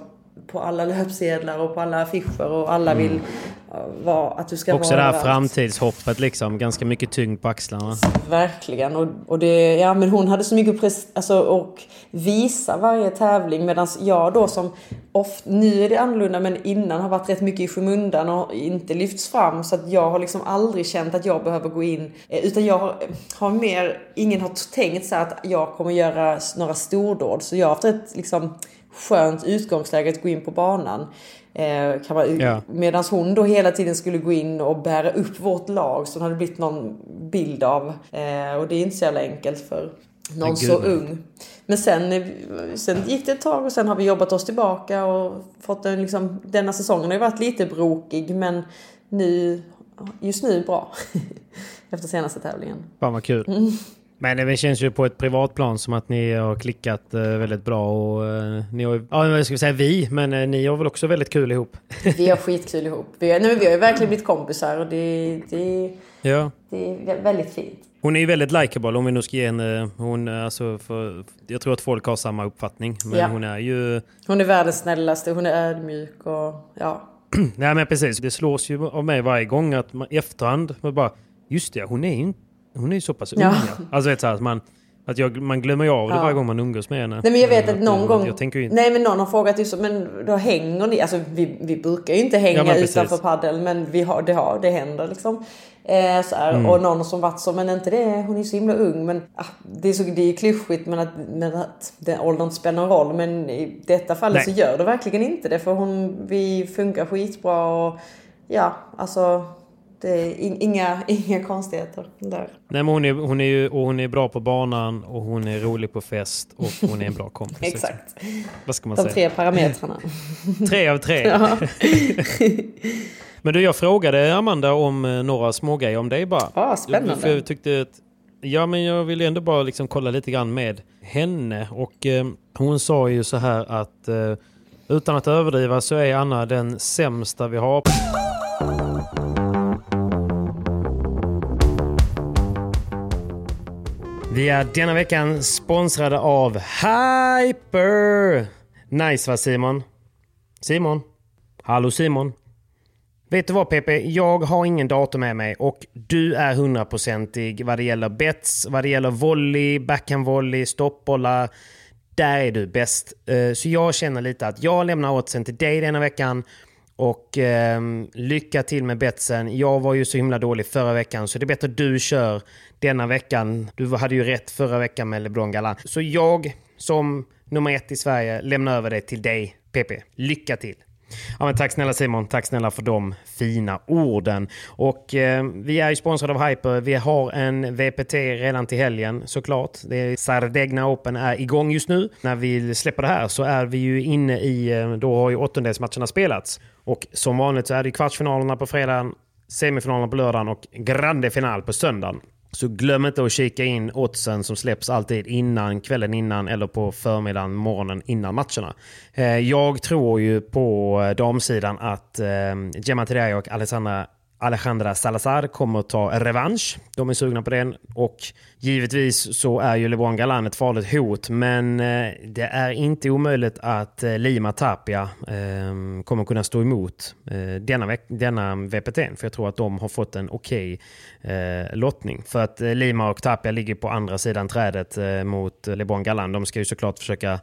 på alla löpsedlar och på alla affischer och alla vill uh, vara, att du ska Mm. Också det vara här framtidshoppet liksom. Ganska mycket tyngd på axlarna. Verkligen. Och, och det, ja, men hon hade så mycket pres, alltså, och visa varje tävling. Medan jag då som ofta, nu är det annorlunda men innan har varit rätt mycket i skymundan och inte lyfts fram. Så att jag har liksom aldrig känt att jag behöver gå in. eh, Utan jag har, har mer, ingen har tänkt så att jag kommer göra några stordåd. Så jag har haft ett liksom skönt utgångsläge att gå in på banan. Eh, kan man, Ja. Medan hon då hela tiden skulle gå in och bära upp vårt lag som hade blivit någon bild av. Eh, och det är inte så jävla enkelt för någon så ung. Men sen, eh, sen gick det ett tag och sen har vi jobbat oss tillbaka och fått en liksom, denna säsongen har ju varit lite brokig men nu, just nu bra. Efter senaste tävlingen. Fan vad kul. Mm. Men det känns ju på ett privatplan som att ni har klickat eh, väldigt bra och eh, ni har ja ska vi säga vi, men eh, ni har väl också väldigt kul ihop? Vi har skitkul ihop. Vi har, nej, vi har ju verkligen blivit kompisar och det, det, Ja. det är väldigt fint. Hon är ju väldigt likeable om vi nu ska ge henne, hon, alltså för, jag tror att folk har samma uppfattning. Men Ja. hon är ju, Hon är världens snällaste, hon är ödmjuk och ja. nej men precis, det slås ju av mig varje gång att man i efterhand, man bara, just det, hon är inte- hon är ju så pass ung. Ja. Alltså vet, så här, att man, att jag, man glömmer ju av det Ja. varje gång man umgås med henne. Nej men jag vet Eh, att någon jag, gång... Jag ju Nej men någon har frågat just men då hänger ni? Alltså vi, vi brukar ju inte hänga Ja, utanför paddel men vi har, det, har, det händer liksom. Eh, så här. Mm. Och någon som varit så, men inte det, hon är så himla ung. Men ah, det är så det är klyschigt men att, men att den åldern spelar någon roll. Men i detta fallet Nej. så gör det verkligen inte det. För hon, vi funkar skitbra och ja, alltså det är in- inga, inga konstigheter där. nej men hon är, hon är ju, och hon är bra på banan och hon är rolig på fest och hon är en bra kompis. Exakt. Vad ska man De säga? tre parametrarna. Tre av tre. Men du, jag frågade Amanda om eh, några smågrejer om dig bara. Ah, spännande. För jag tyckte att, ja men jag ville ändå bara liksom kolla lite grann med henne. Och eh, hon sa ju så här att eh, utan att överdriva så är Anna den sämsta vi har. Vi är denna veckan sponsrade av Hyper! Nice va Simon? Simon? Hallå Simon? Vet du vad Pepe? Jag har ingen dator med mig och du är hundraprocentig vad det gäller bets, vad det gäller volley, backhandvolley, stoppbollar. Där är du bäst. Eh, så jag känner lite att jag lämnar oddsen till dig denna veckan. Och ehm, lycka till med betsen. Jag var ju så himla dålig förra veckan så det är bättre att du kör denna veckan. Du hade ju rätt förra veckan med LeBron Galan. Så jag som nummer ett i Sverige lämnar över det till dig PP. Lycka till! Ja, men tack snälla Simon, tack snälla för de fina orden. Och eh, vi är ju sponsrade av Hyper. Vi har en VPT redan till helgen såklart. Det är Sardegna Open är igång just nu. När vi släpper det här så är vi ju inne i, eh, då har ju åttondelsmatcherna spelats. Och som vanligt så är det kvartsfinalerna på fredagen, semifinalerna på lördagen och grande final på söndagen. Så glöm inte att kika in oddsen som släpps alltid innan, kvällen innan eller på förmiddagen, morgonen innan matcherna. Eh, jag tror ju på eh, damsidan att eh, Gemma Tedesco och Alessandra Alejandra Salazar kommer att ta revansch. De är sugna på den. Och givetvis så är ju LeBron Galan ett farligt hot. Men eh, det är inte omöjligt att eh, Lima Tapia ehm, kommer kunna stå emot eh, denna, denna VPT. För jag tror att de har fått en okej okay lottning. För att Lima och Tapia ligger på andra sidan trädet mot LeBron Galan. De ska ju såklart försöka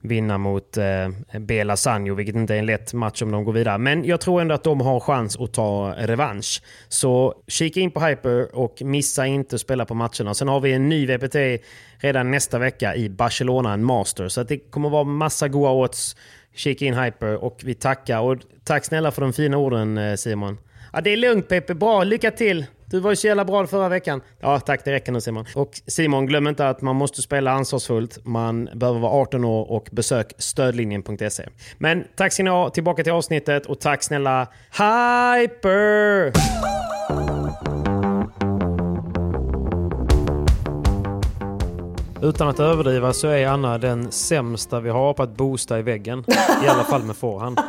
vinna mot eh, Bela Sanjo, vilket inte är en lätt match om de går vidare. Men jag tror ändå att de har chans att ta revansch. Så kika in på Hyper och missa inte att spela på matcherna. Sen har vi en ny VPT redan nästa vecka i Barcelona, en master. Så att det kommer vara massa goa odds. Kika in Hyper och vi tackar. Och tack snälla för de fina orden eh, Simon. Ja, det är lugnt Pepe. bra, lycka till! Du var ju så jävla bra förra veckan. Ja, tack. Det räcker nu Simon. Och Simon, glöm inte att man måste spela ansvarsfullt. Man behöver vara 18 år och besök stödlinjen.se. Men tack ska ni ha. Tillbaka till avsnittet och tack snälla Hyper! Utan att överdriva så är Anna den sämsta vi har på att boosta i väggen. I alla fall med forehand.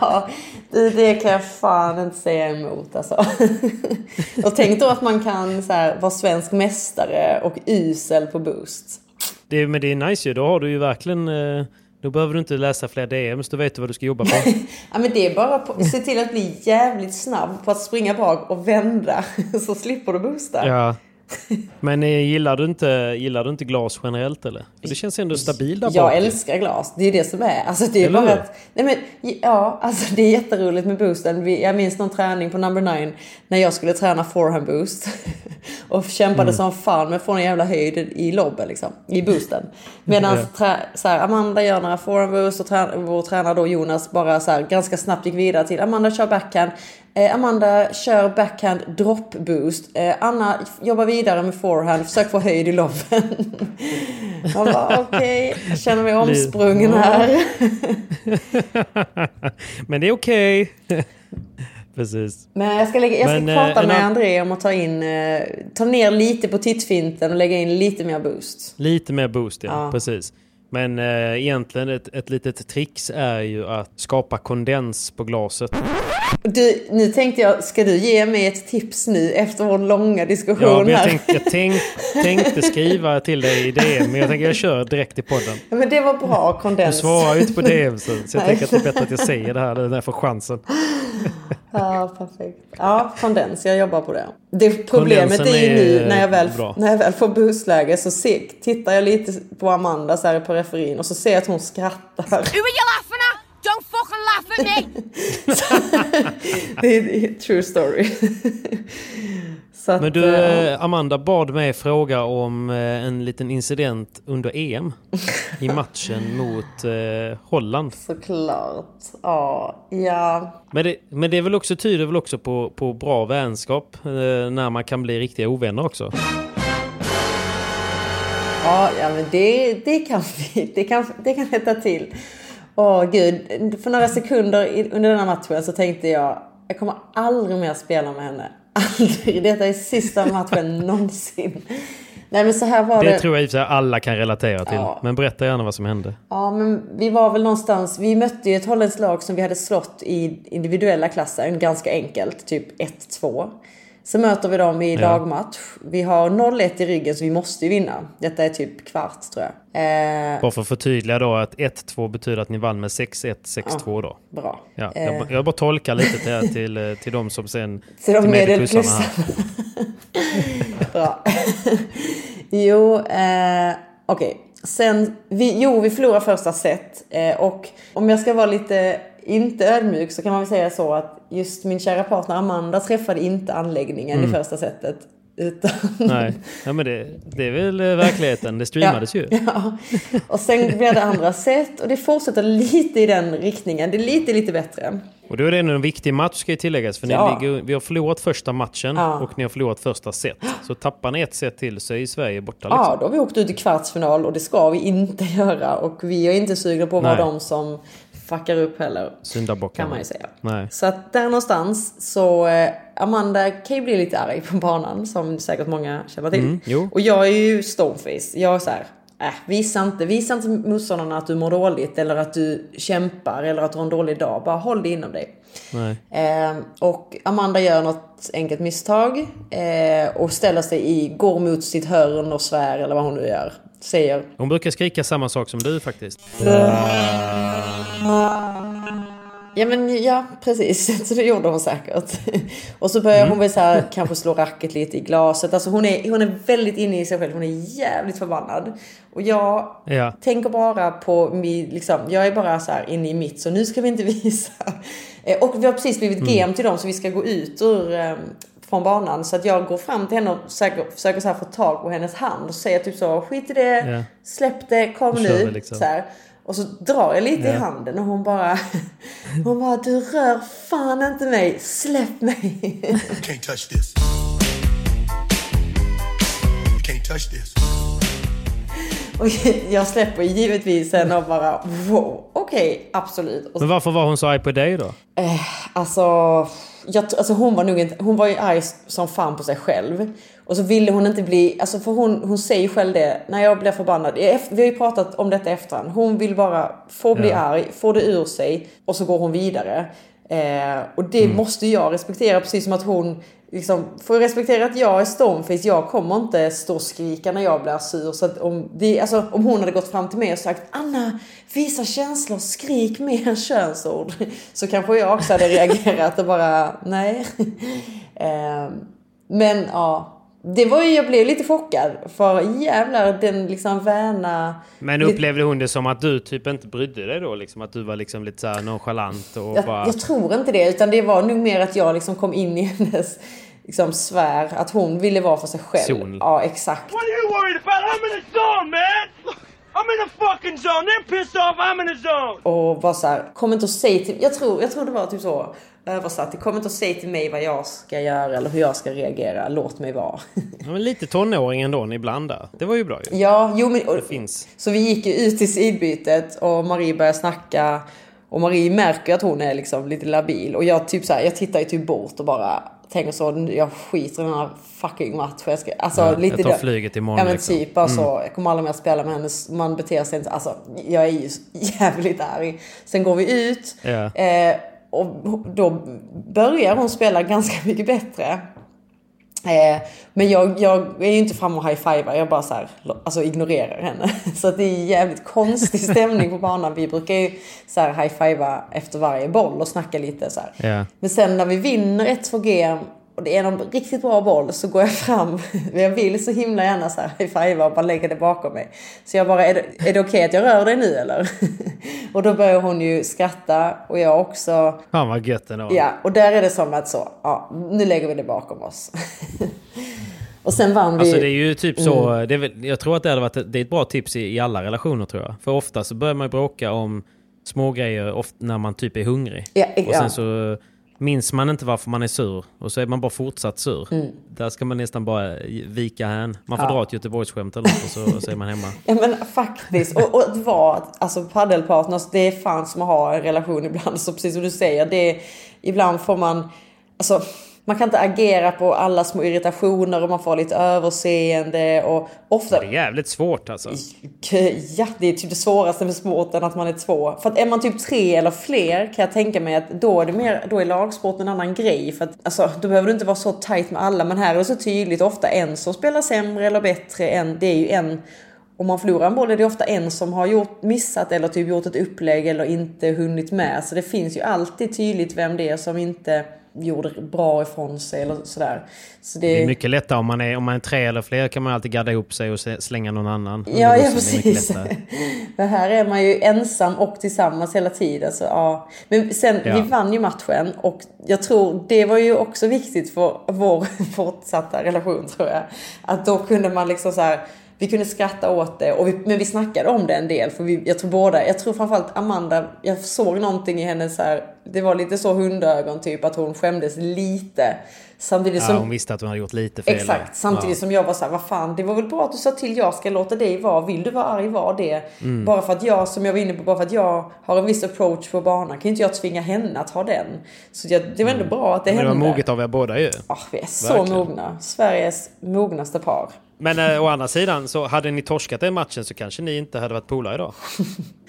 Ja, det, det kan jag fan inte säga emot alltså. Och tänk då att man kan så här, vara svensk mästare och usel på boost. Det, men det är nice ju. Då har du ju verkligen... eh, Då behöver du inte läsa fler DMs. Då vet du vad du ska jobba på. Ja, men det är bara att se till att bli jävligt snabb på att springa bak och vända. Så slipper du boosta. Ja. Men eh, gillar du inte, gillar du inte glas generellt eller? För det känns ändå stabilt där Jag bak. älskar glas. Det är det som är. Alltså det är Eller bara att, nej men, ja, alltså det är jätteroligt med boosten. Jag minns någon träning på number nine när jag skulle träna forehand boost. Och kämpade Mm. som fan med att få en jävla höjd i lobben liksom. I boosten. Medan Ja. trä, så här, Amanda gör några forehand boost och trä, vår tränare då Jonas bara så här, ganska snabbt gick vidare till Amanda kör backhand. Eh, Amanda kör backhand drop boost. Eh, Anna jobbar vidare med forehand. Försök få höjd i lobben. Jag bara okej, jag känner mig omsprungen här. Men det är okej. Precis. Men jag ska, lägga, jag ska Men, eh, prata en med André om att ta in, ta ner lite på tittfinten och lägga in lite mer boost. Lite mer boost, ja. Ja. Precis. Men eh, egentligen ett, ett litet trix är ju att skapa kondens på glaset. Du, nu tänkte jag, ska du ge mig ett tips nu efter vår långa diskussion Ja, men jag, här? tänkte, jag tänk, tänkte skriva till dig i DM, men jag tänker jag kör direkt i podden. Ja, men det var bra Du kondens. svarar ju inte på DM, så, så jag tänker att det är bättre att jag säger det här när jag får chansen. Ja, perfekt. Ja, kondens. Jag jobbar på det. det problemet Kondensen är ju nu är när jag, väl, bra. när jag väl får boostläge så se, tittar jag lite på Amanda så här på referin och så ser jag att hon skrattar. Who are you laughing at? Don't fucking laugh at me! det, är, det är true story. Att, Men du, eh, eh, Amanda bad mig fråga om eh, en liten incident under EM. I matchen mot eh, Holland. Såklart. Ja, ja. Men det, men det är väl också, tyder väl också på, på bra vänskap eh, när man kan bli riktiga ovänner också. Ja, ja men det, det, kan, det, kan, det kan hetta till. Åh gud, för några sekunder under den här matchen så tänkte jag jag kommer aldrig mer spela med henne. Aldrig. Detta är sista matchen någonsin. Nej men så här var det. Det tror jag i och för sig alla kan relatera till. Ja. Men berätta gärna vad som hände. Ja, men vi var väl någonstans. Vi mötte ju ett holländskt lag som vi hade slått i individuella klassen ganska enkelt, typ 1-2. Så möter vi dem i Ja. lagmatch. Vi har 0-1 i ryggen så vi måste ju vinna. Detta är typ kvart tror jag. Eh, Bara för att förtydliga då att 1-2 betyder att ni vann med 6-1, 6-2 då. bra. Ja, Eh. jag, jag bara tolkar lite till, till, eh, till de som sen... Till de medelpussarna. Bra. jo, eh, okej. Sen, vi, jo, vi förlorar första set. Eh, och om jag ska vara lite, inte ödmjuk, så kan man väl säga så att just min kära partner Amanda träffade inte anläggningen Mm. i första setet. Utan... Nej, ja, men det, det är väl eh, verkligheten. Det streamades ju. Ja. Och sen blir det andra set och det fortsätter lite i den riktningen. Det är lite, lite bättre. Och då är det en viktig match ska ju tilläggas. För Ja. ni ligger, vi har förlorat första matchen Ja. och ni har förlorat första set. Så tappar ni ett set till så är Sverige borta. Liksom. Ja, då har vi åkt ut i kvartsfinal och det ska vi inte göra. Och vi är inte sugna på att vara de som fuckar upp heller. Syndabocken. Kan man ju säga. Nej. Så att där någonstans så eh, Amanda kan ju bli lite arg på banan som säkert många känner till. Mm. Och jag är ju stoneface. Jag är så här, äh, visa inte, visa inte motståndarna att du mår dåligt eller att du kämpar eller att du har en dålig dag. Bara håll det inom dig. Eh, och Amanda gör något enkelt misstag eh, och ställer sig i, går mot sitt hörn och svär eller vad hon nu gör. Säger Hon brukar skrika samma sak som du faktiskt. Ja men ja, precis. Så det gjorde hon säkert. Och så börjar hon väl så här, kanske slå racket lite i glaset. Alltså hon är, hon är väldigt inne i sig själv. Hon är jävligt förbannad. Och jag Ja. tänker bara på min, liksom, jag är bara så här inne i mitt så nu ska vi inte visa. Eh, Och vi har precis blivit GM till dem så vi ska gå ut ur eh, från banan. Så att jag går fram till henne och försöker, försöker så här få tag på hennes hand och säger typ så skit i det, Ja. släpp det, kom nu. liksom. Så här. Och så drar jag lite i Ja. handen och hon bara Hon bara du rör fan inte mig, släpp mig. You can't touch this. You can't touch this. Och jag släpper givetvis henne och bara wow, okej, absolut. Och Men varför var hon så arg på dig då? Eh, alltså, jag, alltså hon var nog inte, hon var ju arg som fan på sig själv. Och så ville hon inte bli, alltså för hon, hon säger själv det, när jag blir förbannad. Vi har ju pratat om detta efterhand. Hon vill bara få bli Ja. arg, få det ur sig och så går hon vidare. Eh, och det Mm. måste jag respektera precis som att hon liksom får respektera att jag är stoneface. Jag kommer inte stå och skrika när jag blir sur. Så att om, det, alltså, om hon hade gått fram till mig och sagt Anna, visa känslor, skrik mer än könsord. Så kanske jag också hade reagerat och bara nej. Ehm, men ja, det var ju, jag blev lite chockad. För jävlar den liksom väna... Men upplevde hon det som att du typ inte brydde dig då? Liksom, att du var liksom lite så här nonchalant och Jag, bara... jag tror inte det, utan det var nog mer att jag liksom kom in i hennes liksom, sfär. Att hon ville vara för sig själv. Zon. Ja, exakt. What are you worried about? I'm in the zone, man! I'm in the fucking zone. They're pissed off. I'm in the zone. Och var så här, kom inte och säg till... Jag tror, jag tror det var typ så översatt. Kom inte och säg till mig vad jag ska göra eller hur jag ska reagera. Låt mig vara. Ja, men lite tonåring ändå ibland där. Det var ju bra ju. Ja, jo men... Och, Det finns. Så vi gick ju ut i sidbytet och Marie började snacka. Och Marie märker att hon är liksom lite labil. Och jag typ så här, jag tittar ju typ bort och bara tänker så, jag skiter i den här fucking matchen. Jag, ska, alltså, Ja, lite jag tar flyget imorgon, Ja men liksom. typ, alltså, jag kommer aldrig mer spela med henne. Man beter sig inte, alltså jag är ju jävligt arg. Sen går vi ut. Ja. Eh, och då börjar hon spela ganska mycket bättre. Eh, men jag, jag är ju inte framme och high-fivar, jag bara så här, alltså ignorerar henne. Så att det är jävligt konstig stämning på banan. Vi brukar ju så high-fiva efter varje boll och snacka lite så. Ja. Men sen när vi vinner ett 2G och det är någon riktigt bra boll så går jag fram. Jag vill så himla gärna så här high-fiva och bara lägga det bakom mig. Så jag bara, är det, är det okej att jag rör dig nu eller? Och då börjar hon ju skratta och jag också. Fan vad gött ändå. Ja, och där är det som att så, ja, nu lägger vi det bakom oss. och sen vann vi. Alltså det är ju typ så, Mm. det är väl, jag tror att det hade varit det är ett bra tips i, i alla relationer tror jag. För ofta så börjar man bråka om små grejer ofta när man typ är hungrig. Ja, och ja. sen så minns man inte varför man är sur och så är man bara fortsatt sur. Där ska man nästan bara vika hän. Man får Mm. Ja. dra ett Göteborgsskämt eller något och så, och så är man hemma. Ja men faktiskt. Och, och att vara alltså paddelpartners, det är fan som att ha en relation ibland. Så precis som du säger, det är, ibland får man, alltså man kan inte agera på alla små irritationer och man får lite överseende och ofta... Det är jävligt svårt alltså. Ja, det är typ det svåraste med sporten att man är två. För att är man typ tre eller fler kan jag tänka mig att då är det mer, då är lagsport en annan grej. För att alltså, då behöver du inte vara så tight med alla. Men här är det så tydligt, ofta en som spelar sämre eller bättre än, det är ju en om man förlorar en boll är det ofta en som har gjort, missat eller typ gjort ett upplägg eller inte hunnit med. Så det finns ju alltid tydligt vem det är som inte gjorde bra ifrån sig eller sådär. Så det, Det är mycket lättare om man är, om man är tre eller fler kan man alltid gadda ihop sig och slänga någon annan. Ja, ja precis. Men här är man ju ensam och tillsammans hela tiden. Så, ja. Men sen, Ja. vi vann ju matchen och jag tror det var ju också viktigt för vår fortsatta relation tror jag. Att då kunde man liksom så här, vi kunde skratta åt det, och vi, men vi snackade om det en del. För vi, jag tror båda, jag tror framförallt Amanda, jag såg någonting i henne så här, det var lite så hundögon typ, att hon skämdes lite. Samtidigt Ja, som... hon visste att hon hade gjort lite fel. Exakt, samtidigt ja. som jag var så här, vad fan, det var väl bra att du sa till, jag ska låta dig vara. Vill du vara arg, var det. Mm. Bara för att jag, som jag var inne på, bara för att jag har en viss approach på banan kan inte jag tvinga henne att ha den. Så jag, det var ändå bra att det Men det hände. var moget av er båda ju. Ah, vi är så Verkligen. mogna. Sveriges mognaste par. Men äh, å andra sidan, så hade ni torskat den matchen så kanske ni inte hade varit polare idag.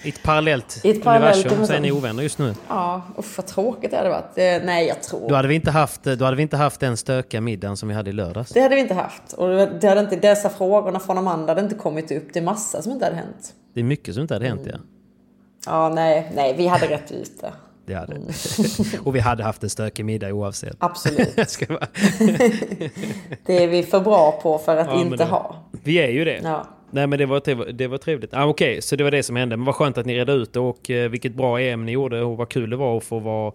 I ett parallellt, I ett parallellt universum så är ni ovänner just nu. Ja, usch vad tråkigt det hade varit. Eh, nej, jag tror... Då hade, vi inte haft, då hade vi inte haft den stökiga middagen som vi hade i lördags. Det hade vi inte haft. Och det hade inte, dessa frågorna från Amanda hade inte kommit upp. Det är massa som inte hade hänt. Det är mycket som inte hade hänt ja. Ja, nej, nej, vi hade rätt ut det. Det hade. Och vi hade haft en stökig middag oavsett. Absolut. Det är vi för bra på för att Ja, inte det- ha. Vi är ju det. Ja. Nej men det var, det var, trevligt. Ah, Okej, så det var det som hände. Men vad skönt att ni redde ut det och eh, vilket bra EM ni gjorde och vad kul det var att få vara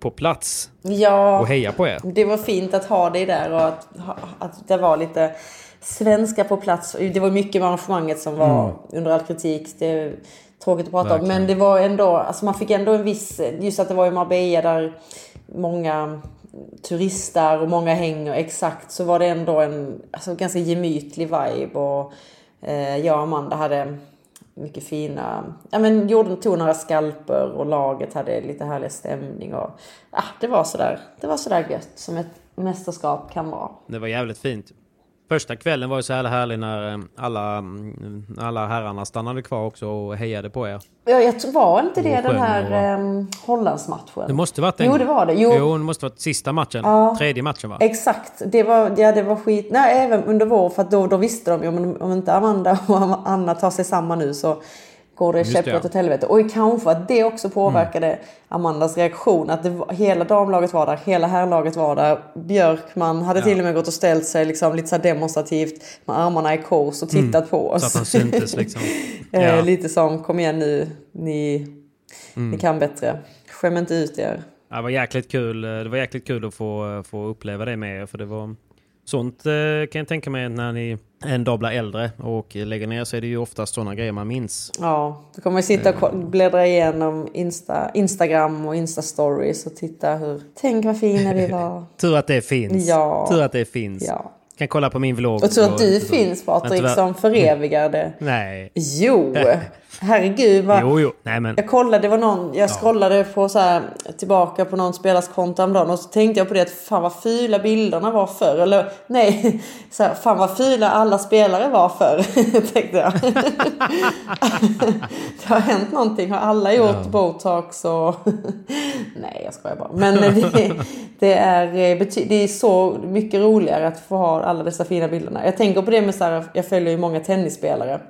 på plats Ja, och heja på er. det var fint att ha dig där och att, att det var lite svenska på plats. Det var mycket med arrangemanget som var under all kritik. Det tråkigt att prata om. Verkligen. Men det var ändå, alltså man fick ändå en viss, just att det var i Marbella där många turister och många hänger exakt så var det ändå en alltså, ganska gemytlig vibe. Och, eh, jag och Amanda hade mycket fina, ja men gjorde, tog några skalper och laget hade lite härlig stämning och ja, det var sådär, det var sådär gött som ett mästerskap kan vara. Det var jävligt fint. Första kvällen var ju så här härlig när eh, alla, mm, alla herrarna stannade kvar också och hejade på er. Ja, jag tror, var inte det den här och- um, Hollandsmatchen? Det måste varit den. Jo, det var det. Jo. Jo, det måste varit sista matchen. Ja. Tredje matchen va? Exakt, det var, ja, det var skit. Nej, även under vår, för då, då visste de ju om, om inte Amanda och Anna tar sig samman nu så går det käpprätt. Mm. åt helvete. Och kanske att det också påverkade Amandas reaktion. Att det hela damlaget var där, hela herrlaget var där. Björkman hade Ja. till och med gått och ställt sig liksom lite så demonstrativt med armarna i kors och tittat på oss. Mm. Så att han syntes liksom. Eh, Ja. Lite som, kom igen nu, ni, Mm. ni kan bättre. Skäm inte ut er. Ja, Det var jäkligt kul, det var jäkligt kul att få, få uppleva det med er. För det var sånt eh, kan jag tänka mig när ni en dag blir äldre och lägger ner så är det ju oftast sådana grejer man minns. Ja, då kommer vi sitta och bläddra igenom Insta, Instagram och Insta-stories och titta hur... Tänk vad fina vi var. Tur att det finns. Ja. Tur att det finns. Ja. Kan kolla på min vlogg. Och tror att du finns Patrik som förevigar det. Nej. Jo! Herregud vad... Jo, jo. Nej men. Jag kollade, det var någon, jag scrollade på så här, tillbaka på någon spelars konto häromdagen och så tänkte jag på det att fan vad fula bilderna var förr. Eller nej, så här, fan vad fula alla spelare var förr. tänkte jag. det har hänt någonting. Har alla gjort botox och... nej, jag skojar bara. Men det, det, är, eh, det är så mycket roligare att få ha alla dessa fina bilderna. Jag tänker på det med så här, jag följer ju många tennisspelare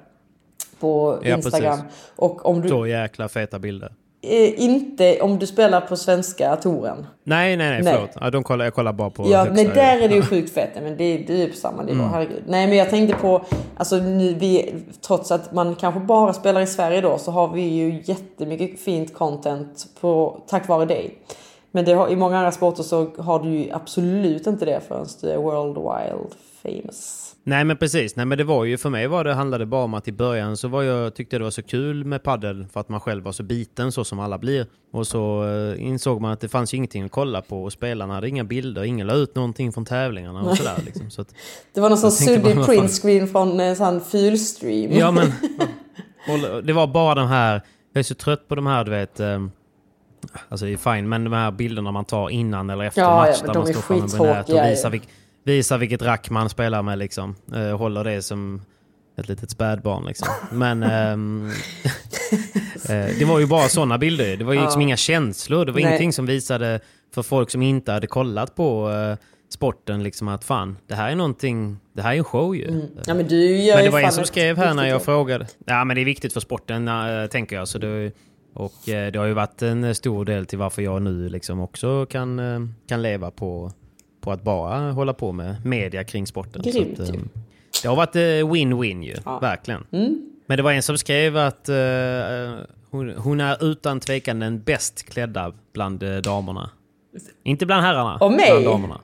på Ja, Instagram. precis. och om du, Så jäkla feta bilder. Eh, inte om du spelar på svenska touren. Nej, nej, nej, Nej. förlåt. Ja, de kollar, jag kollar bara på Ja, nej, där är det ju sjukt fett. Men det, det är ju på samma nivå, Mm. herregud. Nej, men jag tänkte på, alltså nu vi, trots att man kanske bara spelar i Sverige då, så har vi ju jättemycket fint content på, tack vare dig. Men har, i många andra sporter så har du ju absolut inte det förrän du är world wild famous. Nej men precis, nej men det var ju för mig var det handlade bara om att i början så var jag, tyckte det var så kul med paddel för att man själv var så biten så som alla blir. Och så eh, insåg man att det fanns ju ingenting att kolla på och spelarna hade inga bilder, ingen la ut någonting från tävlingarna och sådär liksom. Så att, Det var någon sån suddig printscreen från en sån fylstream. ja men, och det var bara de här, jag är så trött på de här du vet, eh, alltså det är fine, men de här bilderna man tar innan eller efter Ja, ja, match men där man står framme nät och visar, vilk, visar vilket rack man spelar med liksom. Eh, håller det som ett litet spädbarn liksom. Men ehm, eh, det var ju bara sådana bilder. Det var ju liksom Ja. inga känslor. Det var Nej. ingenting som visade för folk som inte hade kollat på eh, sporten liksom att fan, det här är någonting, det här är en show ju. Ja, men du gör Men det var en som skrev här när jag jobb. frågade. Ja men det är viktigt för sporten äh, tänker jag. Så det, och eh, det har ju varit en stor del till varför jag nu liksom också kan, eh, kan leva på, på att bara hålla på med media kring sporten. Grymt att, eh, det har varit eh, win-win ju, verkligen. Mm. Men det var en som skrev att eh, hon, hon är utan tvekan den bäst klädda bland damerna. Inte bland herrarna, Och mig? bland damerna.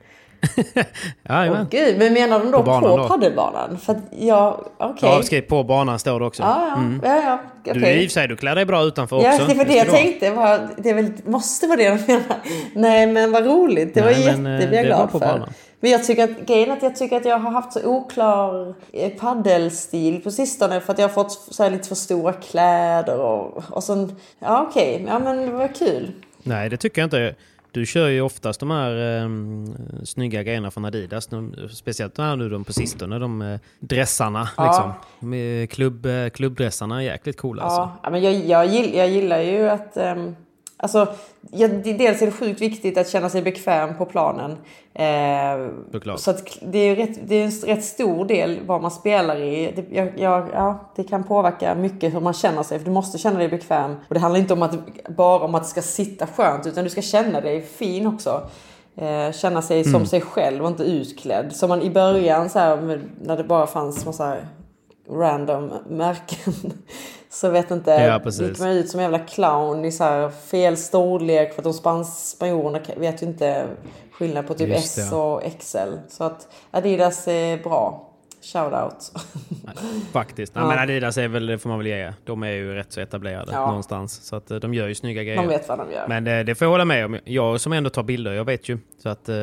Jajamän. Åh gud, men menar de då På på, paddelbanan? För att jag, okej. Ja, på banan står det också. Ja, ja, Mm. ja, ja, Du okej. i och för sig, du klär dig bra utanför Ja, också. det var det jag du tänkte. Var, det väl, måste vara det de menar. Nej, men vad roligt. Det var Nej, jätte, men, eh, det blir jag var glad på för. banan. Men jag tycker att grejen att jag tycker att jag har haft så oklar eh, paddelstil på sistone för att jag har fått så lite för stora kläder och, och sen, ja okej, ja men det var kul. Nej, det tycker jag inte. Du kör ju oftast de här um, snygga grejerna från Adidas. De, speciellt de här nu de på sistone, de uh, dressarna. Ja. Liksom. Med klubb, uh, klubbdressarna är jäkligt coola. Alltså. Ja, ja, men jag, jag, jag gillar ju att... Um, alltså, det- dels är det sjukt viktigt att känna sig bekväm på planen. Eh, så det är rätt, det är en rätt stor del vad man spelar i. Det, jag, jag, ja, det kan påverka mycket hur man känner sig. För du måste känna dig bekväm. Och det handlar inte om att, bara om att det ska sitta skönt. Utan du ska känna dig fin också. Eh, känna sig som Mm. sig själv och inte utklädd. Som man i början så här, när det bara fanns massa random märken. Så vet inte, Ja, precis. gick man ut som en jävla clown i så här fel storlek för att de spans- spanjorerna vet ju inte skillnad på typ Just det, S ja. och XL. Så att Adidas är bra. Shout out. Faktiskt. Ja. Nej, men Adidas är väl, det får man väl ge. De är ju rätt så etablerade Ja. någonstans. Så att eh, de gör ju snygga grejer. De vet vad de gör. Men det, det får jag hålla med om. Jag som ändå tar bilder, jag vet ju. Så att... Eh,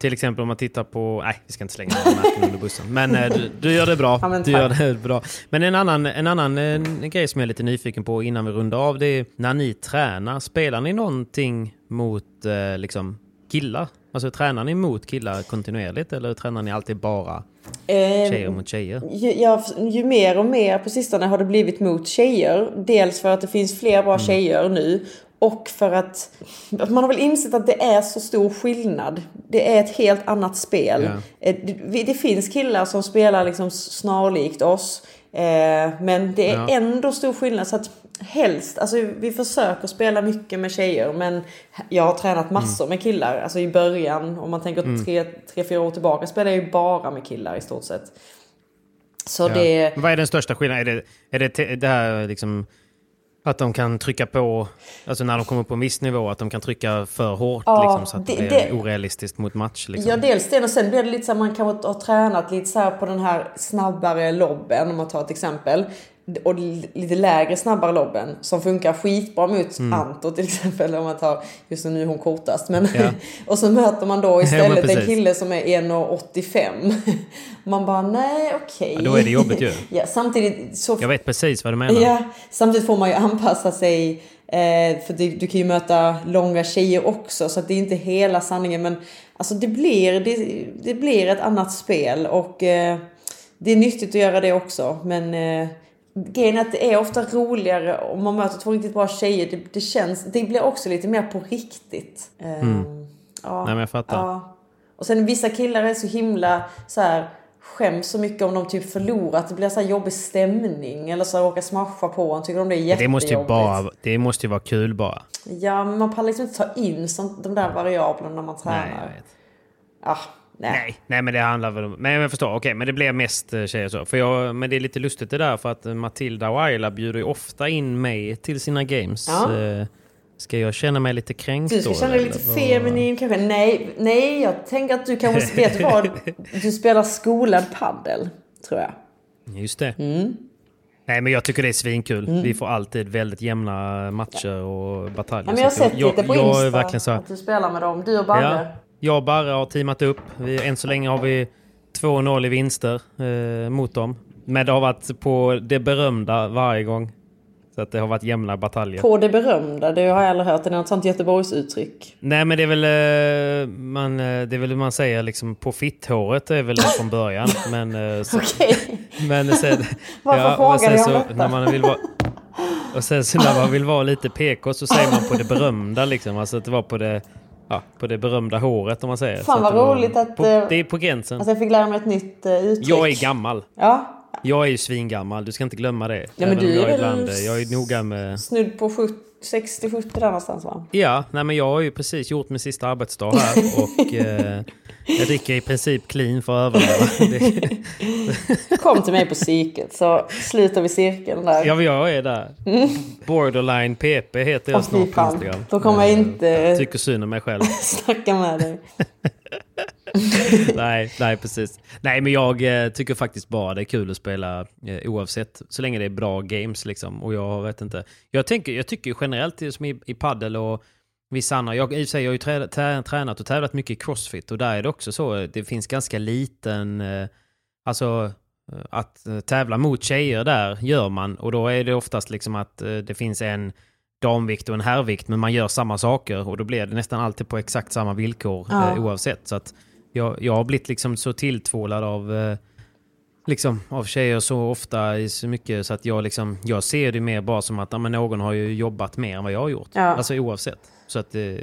till exempel om man tittar på... Nej, vi ska inte slänga några märken under bussen. Men eh, du, du gör det bra. Ja, du gör det bra. Men en annan, en annan eh, grej som jag är lite nyfiken på innan vi rundar av, det är när ni tränar, spelar ni någonting mot eh, liksom killar? Alltså tränar ni mot killar kontinuerligt eller tränar ni alltid bara Eh, tjejer mot tjejer? Ju, ja, ju mer och mer på sistone har det blivit mot tjejer. Dels för att det finns fler bra Mm. tjejer nu. Och för att man har väl insett att det är så stor skillnad. Det är ett helt annat spel. Ja. Eh, Det, det finns killar som spelar liksom snarlikt oss. Eh, men det är Ja. ändå stor skillnad. Så att helst, alltså vi försöker spela mycket med tjejer. Men jag har tränat massor med killar. Alltså i början, om man tänker Mm. tre, tre, fyra år tillbaka, spelade jag ju bara med killar i stort sett. Så Ja. det... Vad är den största skillnaden? Är det, är det det här liksom att de kan trycka på, alltså när de kommer på en viss nivå, att de kan trycka för hårt Ja, liksom, så att det, det- blir det- orealistiskt mot match? Liksom. Ja, dels det och sen blir det lite så här, man kan ha tränat lite så här på den här snabbare lobben om man tar ett exempel. Och li- lite lägre snabbare lobben som funkar skitbra mot Anto till exempel om man tar, just nu är hon kortast men Ja. och så möter man då Ja, istället men en kille som är 1,85. Man bara nej okej. Ja, då är det jobbigt ju. Ja, samtidigt så Jag vet precis vad du menar. Ja, samtidigt får man ju anpassa sig. Eh, för du, du kan ju möta långa tjejer också så att det är inte hela sanningen. Men alltså det blir, det, det blir ett annat spel och eh, det är nyttigt att göra det också. Men eh, grejen är att det är ofta roligare om man möter två riktigt bra tjejer. Det, det känns, det blir också lite mer på riktigt. Eh, ja, Mm. Nej, men jag fattar. Ja. Och sen vissa killar är så himla så här skäms så mycket om de typ förlorar. Att det blir så här jobbig stämning. Eller så råkar smasha på en. Tycker de det är jättejobbigt. det, måste ju bara, det måste ju vara kul bara. Ja, men man pallar liksom inte ta in sånt, de där variablerna när man tränar. Nej, jag vet. Ah, nej. Nej, nej, men det handlar väl om... Men jag förstår, okej, men det blir mest eh, tjejer så. För jag, men det är lite lustigt det där för att Matilda och Ayla bjuder ju ofta in mig till sina games. Ja. Eh, Ska jag känna mig lite kränkt Du ska då? känna dig eller lite vad? feminin kanske? Nej, nej, jag tänker att du kanske vet vad? Du spelar skolad paddel, tror jag. Just det. Mm. Nej, men jag tycker det är svinkul. Vi får alltid väldigt jämna matcher och bataljer. Ja, men jag har sett lite på jag, Insta Jag verkligen så här, att du spelar med dem. Du och Barre. Ja, jag och Barre har teamat upp. Vi, än så länge har vi 2-0 i vinster eh, mot dem. Men det har varit på det berömda varje gång. Så att det har varit jämna bataljer. På det berömda, det har jag aldrig hört. Det är något sånt Göteborgsuttryck. Nej men det är väl eh, man, eh, det är väl man säger liksom på fitthåret är väl det från början. Men, eh, så, Okej. men sen, Varför och frågar jag om detta? när man vill vara Och sen så när man vill vara lite PK så säger man på det berömda liksom. Alltså att det var på det, ja, på det berömda håret om man säger. Fan, Så att vad det var roligt att, På, eh, det är på gränsen. Alltså jag fick lära mig ett nytt uh, uttryck. Jag är gammal. Ja, Jag är ju svingammal, du ska inte glömma det. men Även du är jag, väl ibland, eh, jag är noga med... snudd på 60-70 där någonstans va? Ja, nej men jag har ju precis gjort min sista arbetsdag här och eh, jag dricker i princip clean för att överleva. Kom till mig på psyket så slutar vi cirkeln där. ja, jag är där. Borderline PP heter jag snart på. Instagram. Då kommer jag Eh, inte Tycker synd om mig själv. snacka med dig. nej, nej, precis. Nej, men jag eh, tycker faktiskt bara det är kul att spela eh, oavsett. Så länge det är bra games liksom. Och jag vet inte. Jag, tänker, jag tycker generellt som i, i paddel och vissa andra. Jag, i och för sig, jag har ju trä, trä, tränat och tävlat mycket i crossfit och där är det också så. Det finns ganska liten... Eh, alltså eh, att eh, tävla mot tjejer där gör man och då är det oftast liksom att eh, det finns en damvikt och en herrvikt men man gör samma saker och då blir det nästan alltid på exakt samma villkor Ja. eh, oavsett. Så att jag, jag har blivit liksom så tilltvålad av, eh, liksom, av tjejer så ofta i så mycket så att jag, liksom, jag ser det mer bara som att ja, men någon har ju jobbat mer än vad jag har gjort. Ja. Alltså oavsett. Så att eh,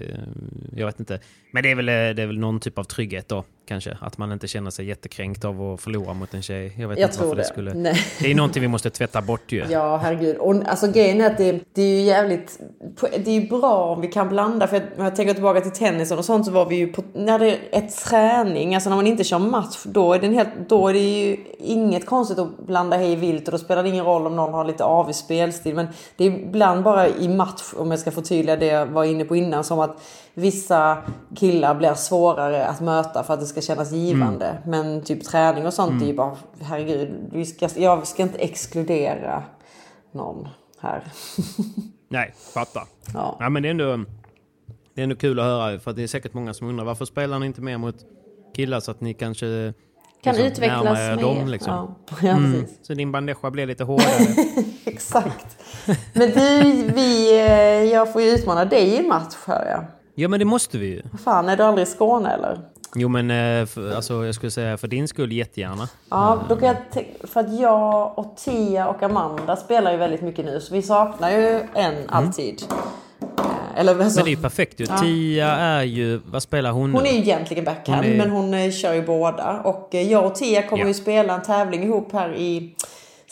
jag vet inte. Men det är, väl, eh, det är väl någon typ av trygghet då kanske. Att man inte känner sig jättekränkt av att förlora mot en tjej. Jag vet Jag inte varför det, det. skulle... Nej. Det är någonting vi måste tvätta bort ju. Ja, herregud. Och alltså grejen är att det, det är ju jävligt... Det är ju bra om vi kan blanda. För när jag tänker tillbaka till tennisen och sånt så var vi ju på... När det är träning, alltså när man inte kör match, då är det, helt, då är det ju inget konstigt att blanda hej vilt och då spelar det ingen roll om någon har lite avig spelstil. Men det är ibland bara i match, om jag ska förtydliga det jag var inne på innan, som att vissa killar blir svårare att möta för att det ska kännas givande. Men typ träning och sånt är ju bara, herregud, vi ska, jag ska inte exkludera någon här. Nej, fattar. Ja. Ja, men det är, ändå, det är ändå kul att höra för det är säkert många som undrar varför spelar ni inte mer mot killar så att ni kanske Kan liksom utvecklas er mer. dem liksom. Ja, ja Mm. Så din bandeja blir lite hårdare. Exakt. Men du, vi, eh, jag får ju utmana dig i en match hör jag. Ja, men det måste vi ju. Fan, är du aldrig i Skåne eller? Jo, men eh, för, alltså, jag skulle säga för din skull jättegärna. Ja, då kan jag för att jag och Tia och Amanda spelar ju väldigt mycket nu så vi saknar ju en alltid. Eh, Eller alltså, Mm. Men det är ju perfekt ju. Ja. Tia är ju, vad spelar hon nu? Hon är ju egentligen backhand Hon är- men hon eh, kör ju båda. Och jag och Tia kommer Ja. ju spela en tävling ihop här i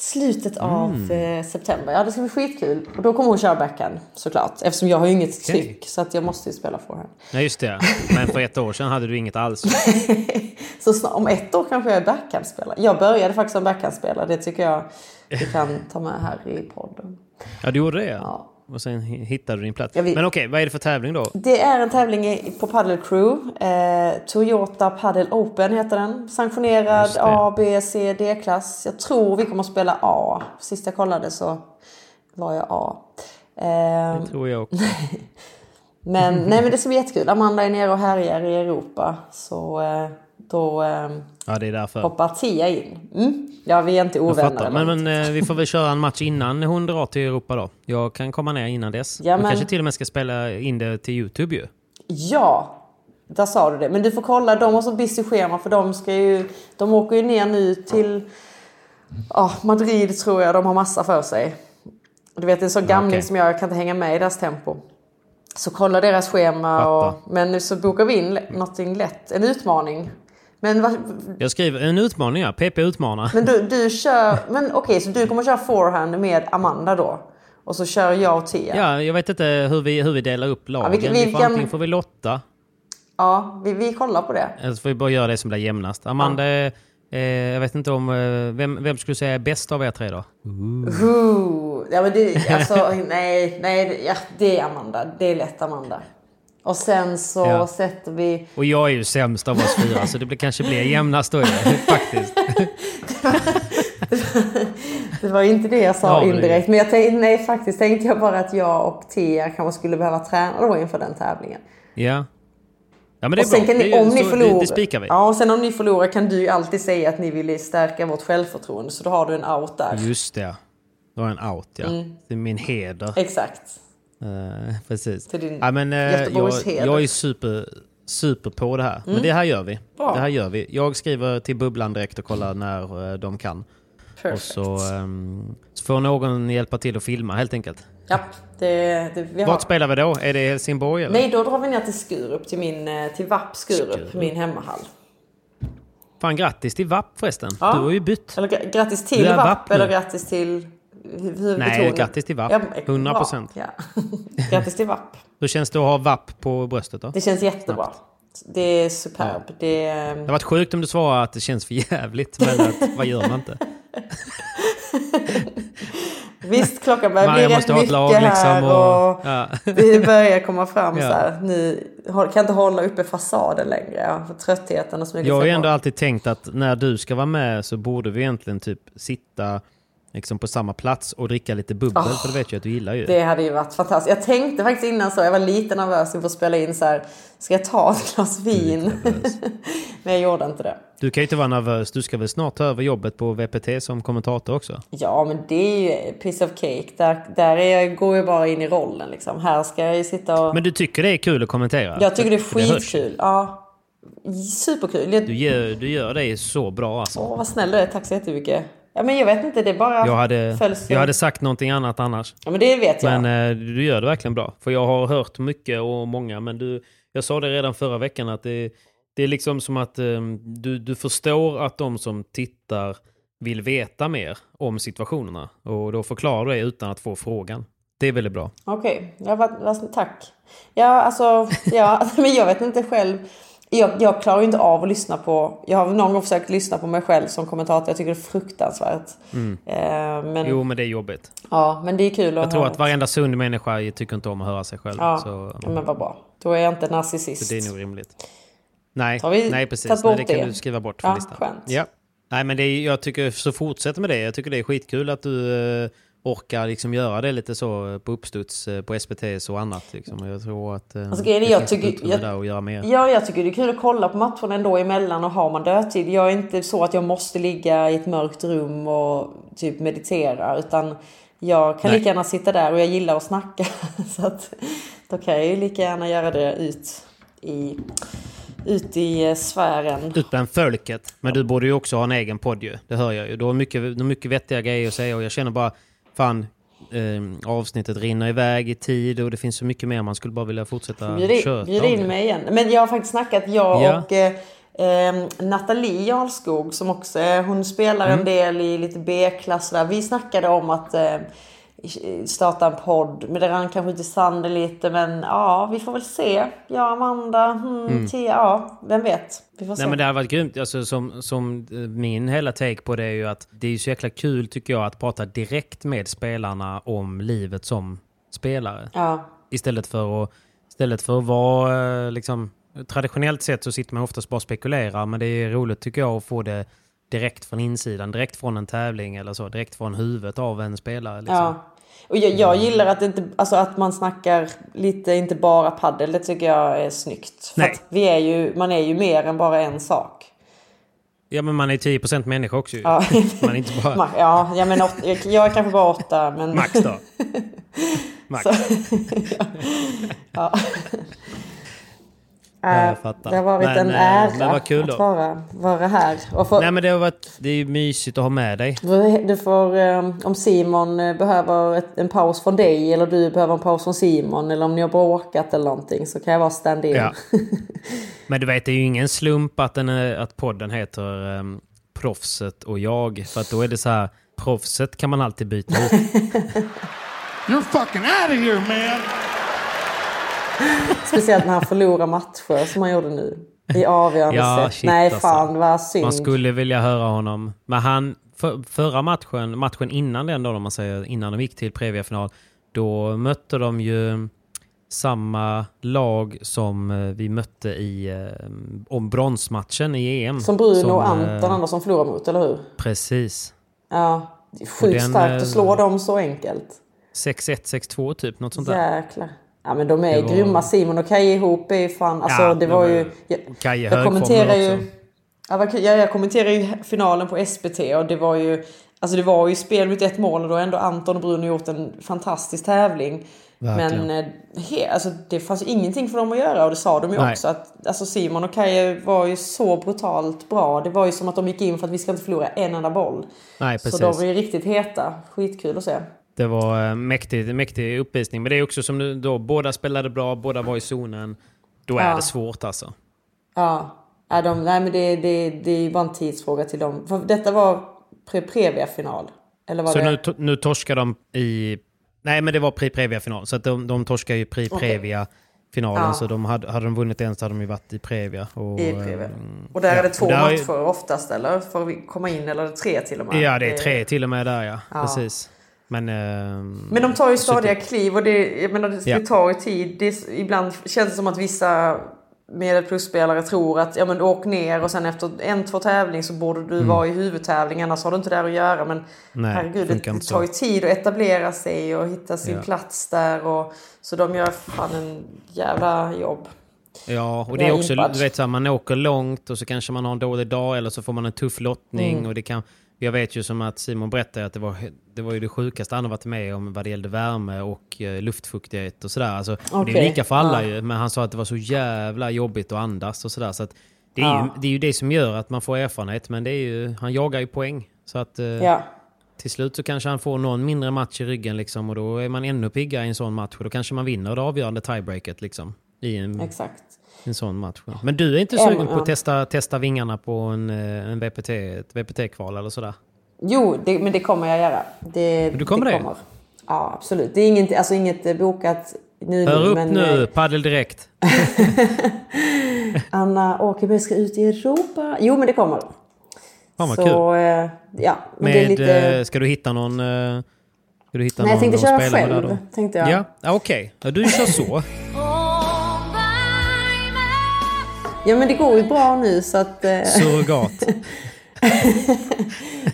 slutet av Mm. eh, september. Ja det ska bli skitkul. Och då kommer hon köra backhand såklart. Eftersom jag har ju inget Okej. tryck så att jag måste ju spela forehand. Nej, just det. Men för ett år sedan hade du inget alls. Så snart, om ett år kanske jag är backhandspelare. Jag började faktiskt som backhandspelare. Det tycker jag vi kan ta med här i podden. Ja, du gjorde det ja. Och sen hi- hittade du din plats. Jag vet- Men okej, vad är det för tävling då? Det är en tävling på Paddle Crew. Eh, Toyota Paddle Open heter den. Sanktionerad. A, B, C, D-klass. Jag tror vi kommer att spela A. Sist jag kollade så var jag A. Eh, Det tror jag också. men, nej, men det ska bli jättekul. Amanda är nere och härjar i Europa. Så eh, då eh, Ja, det är därför. hoppar Tia in. Mm. Ja, vi är inte ovänner. Men, något. men eh, vi får väl köra en match innan hon drar till Europa då. Jag kan komma ner innan dess. Ja, men- kanske till och med ska spela in det till Youtube ju. Ja, där sa du det. Men du får kolla, de har så busy schema för de ska ju... De åker ju ner nu till ja, Madrid tror jag. De har massa för sig. Du vet en sån gamling okej. som jag, jag kan inte hänga med i deras tempo. Så kolla deras schema. Och, men nu så bokar vi in någonting lätt. En utmaning. Men, vad, Jag skriver en utmaning ja. PP utmanar. men du, du kör... Men okej, så du kommer köra forehand med Amanda då? Och så kör jag och Tia? Ja, jag vet inte hur vi, hur vi delar upp lagen. vi- vi, vi får, Antingen får vi lotta, Ja, vi, vi kollar på det. eller så får vi bara göra det som blir jämnast. Amanda, eh, jag vet inte om... Eh, vem, vem skulle säga är bäst av er tre då? Ooh. Ja men det, alltså nej, nej, ja, det är Amanda. Det är lätt Amanda. Och sen så Ja. sätter vi... Och jag är ju sämst av oss fyra, så det blir, kanske blir jämnast då faktiskt. Det var inte det jag sa Ja, indirekt. Men jag tänkte, nej faktiskt tänkte jag bara att jag och Tia kanske skulle behöva träna då inför den tävlingen. Ja. Ja men det är och sen bra. kan ni, om ni förlorar... Det, det spikar vi. Ja, och sen om ni förlorar kan du ju alltid säga att ni vill stärka vårt självförtroende. Så då har du en out där. Just det. Det var en out ja. Mm. Det är min heder. Exakt. Eh, precis. Till din ja, men, eh, jag, jag är super, super på det här. Men Mm. det här gör vi. Bra. Det här gör vi. Jag skriver till Bubblan direkt och kollar när eh, de kan. Perfect. Och så, ehm, så får någon hjälpa till att filma helt enkelt. Ja, det, det, vi har... Vart spelar vi då? Är det Helsingborg eller? Nej, då drar vi ner till Skurup, till, min, till VAP Skurup, Skurup. min hemmahall. Fan grattis till VAP förresten. Ja. Du har ju bytt. Eller gra- grattis till VAP, VAP eller grattis till Nej, grattis till VAP. Ja, 100%. bra, Ja. grattis till VAP. Hur känns det att ha VAP på bröstet då? Det känns jättebra. Det är superb. Det, Det hade varit sjukt om du svarade att det känns för jävligt, men att, vad gör man inte? visst, klockan börjar bli rätt mycket lag här liksom och, och... Ja. det börjar komma fram Ja. så här. Har- kan inte hålla uppe fasaden längre. Ja, för tröttheten och smyger Jag har ju ändå alltid tänkt att när du ska vara med så borde vi egentligen typ sitta liksom på samma plats och dricka lite bubbel, Oh, för det vet jag att du gillar ju. Det hade ju varit fantastiskt. Jag tänkte faktiskt innan så, jag var lite nervös inför att spela in så här. Ska jag ta ett glas vin? Men jag gjorde inte det. Du kan ju inte vara nervös, du ska väl snart ta över jobbet på VPT som kommentator också? Ja, men det är ju piece of cake. Där, där är jag, går jag bara in i rollen liksom. Här ska jag ju sitta och... Men du tycker det är kul att kommentera? jag tycker det är skitkul. Ja. Superkul. Jag, Du gör, du gör det så bra alltså. Åh, vad snäll du är. Tack så jättemycket. Ja, men jag vet inte. Det bara Jag hade, följs- jag hade sagt någonting annat annars. Ja, men det vet jag. Men eh, du gör det verkligen bra. För jag har hört mycket och många, men du, jag sa det redan förra veckan att det, det är liksom som att eh, du, du förstår att de som tittar vill veta mer om situationerna. Och då förklarar du det utan att få frågan. Det är väldigt bra. Okej, ja, vad, vad, tack. Ja, alltså, ja, men jag vet inte själv. Jag, jag klarar ju inte av att lyssna på... Jag har någon gång försökt lyssna på mig själv som kommentator. Jag tycker det är fruktansvärt. Mm. Eh, men, Jo, men det är jobbigt. Ja, men det är kul att Jag tror höra. att varenda sund människa tycker inte om att höra sig själv. Ja, Så, ja, men vad bra. Då är jag inte narcissist. så det är nog rimligt. Nej, nej precis. Nej, det kan det? du skriva bort från Ja, listan. skönt. Ja. Nej, men det är, jag tycker så fortsätt med det. Jag tycker det är skitkul att du eh, orkar liksom göra det lite så på uppstuds eh, på SPTs och annat. Liksom. Jag tror att eh, Alltså, det jag finns tycker- jag- där att göra mer. Ja, jag tycker det är kul att kolla på matcherna ändå emellan och har man dödtid. Jag är inte så att jag måste ligga i ett mörkt rum och typ meditera utan jag kan Nej. lika gärna sitta där och jag gillar att snacka. så att Då kan jag ju lika gärna göra det ut i, ut i eh, sfären. Ut bland folket. Men du borde ju också ha en egen podd ju. Det hör jag ju. Du har mycket, mycket vettiga grejer att säga och jag känner bara, fan, eh, avsnittet rinner iväg i tid och det finns så mycket mer man skulle bara vilja fortsätta Bjud in, köta bjud in mig igen. Men jag har faktiskt snackat, jag Ja. och eh, eh, Nathalie Jarlskog som också hon spelar Mm. en del i lite B-klass där. Vi snackade om att eh, starta en podd. Men det rann kanske ut i sanden lite. Men ja, vi får väl se. Jag, Amanda, hmm, Mm. Tia, ja, vem vet. Vi får se. Nej men det har varit grymt. Alltså, som, som eh, min hela take på det är ju att det är så jäkla kul tycker jag att prata direkt med spelarna om livet som spelare. Ja. Istället för att, istället för att vara eh, liksom... Traditionellt sett så sitter man oftast bara och spekulerar men det är roligt tycker jag att få det direkt från insidan, direkt från en tävling eller så, direkt från huvudet av en spelare. Liksom. Ja. Och jag, jag gillar att, inte, alltså att man snackar lite, inte bara paddel. Det tycker jag är snyggt. För Nej. att vi är ju, man är ju mer än bara en sak. Ja men man är 10% människa också ju. Ja. Man är inte bara... Ja, jag, men åt, jag, är kanske bara åtta. Men... Max då. Max. Så, ja. Ja, jag fattar. det har varit Men, en eh, ära men vad kul då. att vara, vara här. Och få, Nej men det har varit... Det är ju mysigt att ha med dig. du, får, eh, om Simon eh, behöver ett, en paus från dig eller du behöver en paus från Simon eller om ni har bråkat eller någonting så kan jag vara stand-in. Ja. Men du vet, det är ju ingen slump att, den är, att podden heter um, Proffset och jag. För att då är det så här, proffset kan man alltid byta ut. You're fucking out of here, man. Speciellt när han förlorar matcher som han gjorde nu. I avgörande Ja, set. shit, Nej alltså. fan vad synd. Man skulle vilja höra honom. Men han, för, förra matchen, matchen innan den då, om man säger, innan de gick till Previa-final, då mötte de ju samma lag som eh, vi mötte i eh, om bronsmatchen i EM. Som Bruno och eh, Anton andra som förlorar mot, eller hur? Precis. Ja. Sjukt starkt eh, att slå dem så enkelt. 6-1, 6-2 typ, något sånt där. Jäklar. Ja men de är Det var- grymma. Simon och Kaj ihop är fan... Alltså Ja, det de var ju... Jag, Kaj jag kommenterar ju... Ja, jag kommenterar ju finalen på SBT och det var ju... Alltså det var ju spel mot ett mål och då har ändå Anton och Bruno gjort en fantastisk tävling. Verkligen. Men eh, he, alltså, det fanns ju ingenting för dem att göra och det sa de ju Nej. också. Att, alltså Simon och Kaj var ju så brutalt bra. Det var ju som att de gick in för att vi ska inte förlora en enda boll. Nej, Så de var ju riktigt heta. Skitkul att se. Det var eh, mäktig, mäktig uppvisning. Men det är också som nu då, båda spelade bra, båda var i zonen. Då är Ja. det svårt alltså. Ja, ja de, nej men det, det, det är bara en tidsfråga till dem. För detta var pre Previa-final. Eller var Så det? nu, to- nu torskar de i... Nej, men det var Pri Previa-final. Så att de, de torskar ju Pri Okej. Previa-finalen. Ja. Så de hade, hade de vunnit en så hade de ju varit i Previa. Och, I Previa. eh, Och där ja. är det två där är- matcher oftast eller? För att komma in eller är tre till och med? Ja, det är tre till och med där ja. Ja. Precis. Men, eh, Men de tar ju stadiga det- kliv och det, jag menar, det, Ja. det tar ju tid. Det, ibland känns det som att vissa medel plus-spelare tror att ja, men du åker ner och sen efter en, två tävling så borde du vara i huvudtävling annars har du inte där att göra. Men Mm. Nej, herregud, det, det tar ju tid att etablera sig och hitta sin Ja. plats där. Och, så de gör fan en jävla jobb. Ja, och det är också, du vet så här, man åker långt och så kanske man har en dålig dag eller så får man en tuff lottning. Mm. Och det kan, jag vet ju som att Simon berättade att det var, det var ju det sjukaste han har varit med om vad det gällde värme och eh, luftfuktighet och sådär. Alltså, Det är lika för alla ja. ju, men han sa att det var så jävla jobbigt att andas och sådär. Så att det, är Ja. ju, det är ju det som gör att man får erfarenhet, men det är ju, han jagar ju poäng. Så att eh, Ja. till slut så kanske han får någon mindre match i ryggen liksom, och då är man ännu piggare i en sån match och då kanske man vinner det avgörande tiebreaket liksom. I en, Exakt. En sån match. Men du är inte sugen på ja. att testa, testa vingarna på en, eh, en VPT, ett VPT-kval eller sådär? Jo, det, men det kommer jag göra. Det, Du kommer det? Kommer. Ja, absolut. Det är inget, alltså inget eh, bokat nu. Hör upp men, nu, eh, paddel direkt. Anna Åkerberg ska ut i Europa. Jo, men det kommer. Fan vad Så, kul. ja, men det är Med, lite... ska du hitta någon... Ska du hitta Nej, jag tänkte köra med själv, tänkte jag. Ja, ja okej. Ja, du kör så. Ja, men det går ju bra nu så att... eh, Surrogat.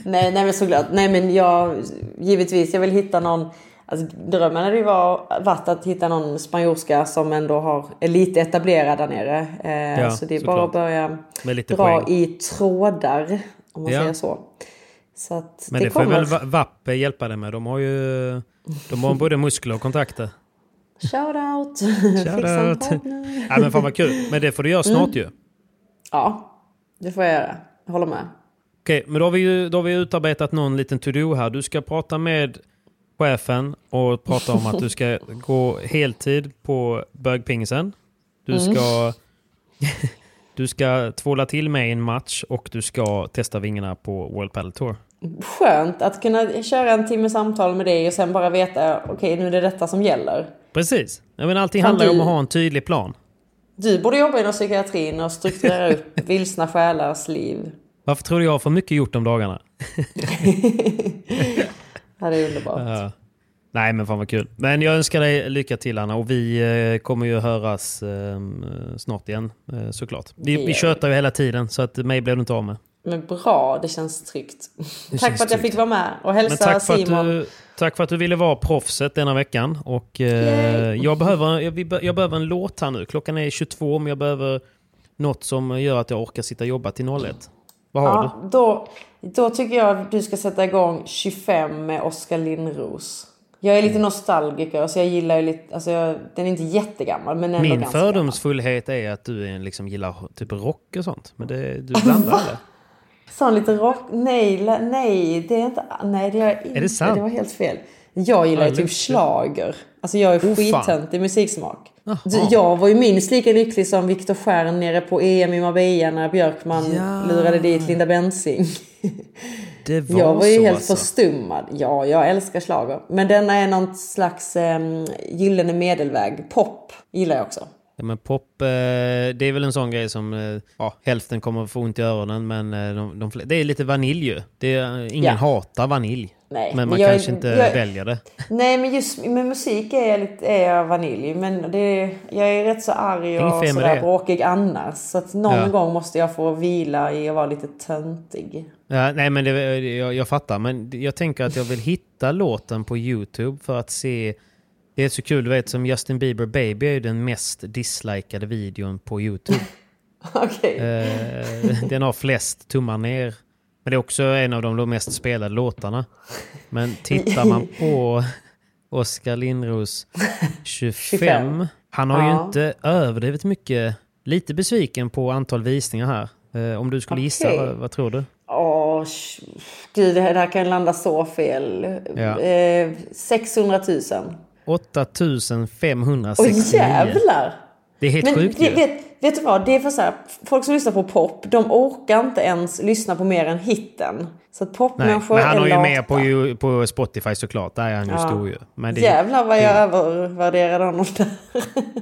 nej, nej, men såklart. Nej, men jag... Givetvis, jag vill hitta någon... Alltså, drömmen hade ju var- varit att hitta någon spanjorska som ändå har, är lite etablerad där nere. Eh, Ja, så det är bara att börja dra poäng. i trådar, om man Ja. säger så. Så att Men det, det, får väl Va- Vapp hjälpa dig med. De har ju de har både muskler och kontakter. Shout out. Shout. Ja, men fan vad kul. Men det får du göra snart ju. Ja, det får jag göra. Jag håller med. Okej, men då har, vi ju, då har vi utarbetat någon liten to-do här. Du ska prata med chefen och prata om att du ska gå heltid på bögpingisen. Du ska, du ska tvåla till med i en match och du ska testa vingarna på World Padel Tour. Skönt att kunna köra en timme samtal med dig och sen bara veta okej nu är det detta som gäller. Precis. Jag menar, allting Fan, handlar ju om du- att ha en tydlig plan. Du borde jobba inom psykiatrin och strukturera upp vilsna själars liv. Varför tror du jag har för mycket gjort de dagarna? Ja, det är underbart. Ja. Nej men fan vad kul. Men jag önskar dig lycka till Anna och vi eh, kommer ju höras eh, snart igen eh, såklart. Vi, vi tjötar ju hela tiden så att mig blev du inte av med. Men bra, det känns tryggt. Det Tack känns för att jag tryggt. fick vara med och hälsa tack för, att Simon. du, tack för att du ville vara proffset denna veckan. Och, eh, jag, behöver, jag, jag behöver en låt här nu. Klockan är 22 men jag behöver något som gör att jag orkar sitta och jobba till 01. Vad har du? Ja, då, då tycker jag att du ska sätta igång 25 med Oskar Lindros. Jag är lite nostalgiker så jag gillar ju lite, alltså jag, den är inte jättegammal men ändå Min fördomsfullhet är att du är, liksom, gillar typ rock och sånt. Men det, du blandar Va? Sån lite rock, nej, nej, det är inte, nej det gör jag inte. det sant? Det var helt fel. Jag gillar ju typ schlager. Alltså jag är Oh, skittöntig musiksmak. Jaha. Du, Jag var ju minst lika lycklig som Viktor Stjern nere på EM i Marbella när Björkman Ja. lurade dit Linda Bensing. Det var Jag var ju helt alltså. förstummad. Ja, jag älskar schlager. Men denna är någon slags um, gyllene medelväg. Pop gillar jag också. Ja, men pop, eh, det är väl en sån grej som eh, ja, hälften kommer få ont i öronen men eh, de, de, det är lite vanilj ju. Det är, ingen Ja. hatar vanilj. Nej, men man jag kanske inte jag- väljer det. Nej, men just med musik är jag, lite, är jag vanilj. Men det, jag är rätt så arg och sådär bråkig annars. Så att någon Ja. gång måste jag få vila i att vara lite töntig. Ja, nej men det, jag, jag fattar. Men jag tänker att jag vill hitta låten på YouTube för att se. Det är så kul, du vet som Justin Bieber Baby är ju den mest dislikade videon på YouTube. Okej. Eh, den har flest tummar ner. Men det är också en av de mest spelade låtarna. Men tittar man på Oskar Lindros 25. 25. Han har ju Ja. inte överdrivet mycket. Lite besviken på antal visningar här. Eh, om du skulle gissa, Okej. vad, vad tror du? Åh, gud det här kan landa så fel. Ja. Eh, 600 000. 8569. Åh jävlar! Det är helt Men sjukt det, vet, vet du vad? Det är för så här, folk som lyssnar på pop, de orkar inte ens lyssna på mer än hitten. Så att Nej, popmänniskor men han är har ju med på, ju- på Spotify såklart. Där är han ju Ja. stor ju. Men det, Jävlar vad jag det- övervärderade honom där.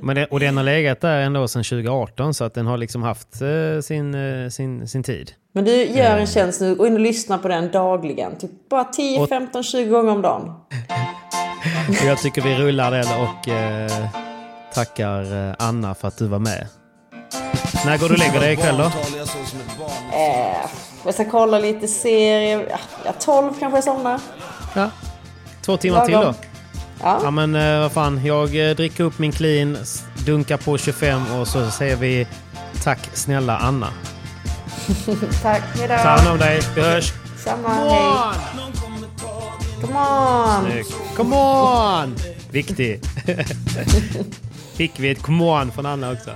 Men det, och den har legat där ändå sedan 2018 så att den har liksom haft eh, sin, eh, sin, sin tid. Men du gör Eh. en tjänst nu, gå in och lyssna på den dagligen. Typ bara 10, Och- 15, 20 gånger om dagen. Och jag tycker vi rullar den och eh, tackar eh, Anna för att du var med. När går du och lägger dig ikväll då? Eh, jag ska kolla lite serier. Ja, Ja, 12 kanske jag somnar. Ja. Två timmar till då? Lagom. Ja. Ja men eh, vad fan, jag eh, dricker upp min clean, dunkar på 25 och så säger vi tack snälla Anna. Tack, hejdå. Ta hand om dig, vi hörs! Samma, hej. Come on! Snyggt. Come on! Viktig. Fick vi ett come on från Anna också.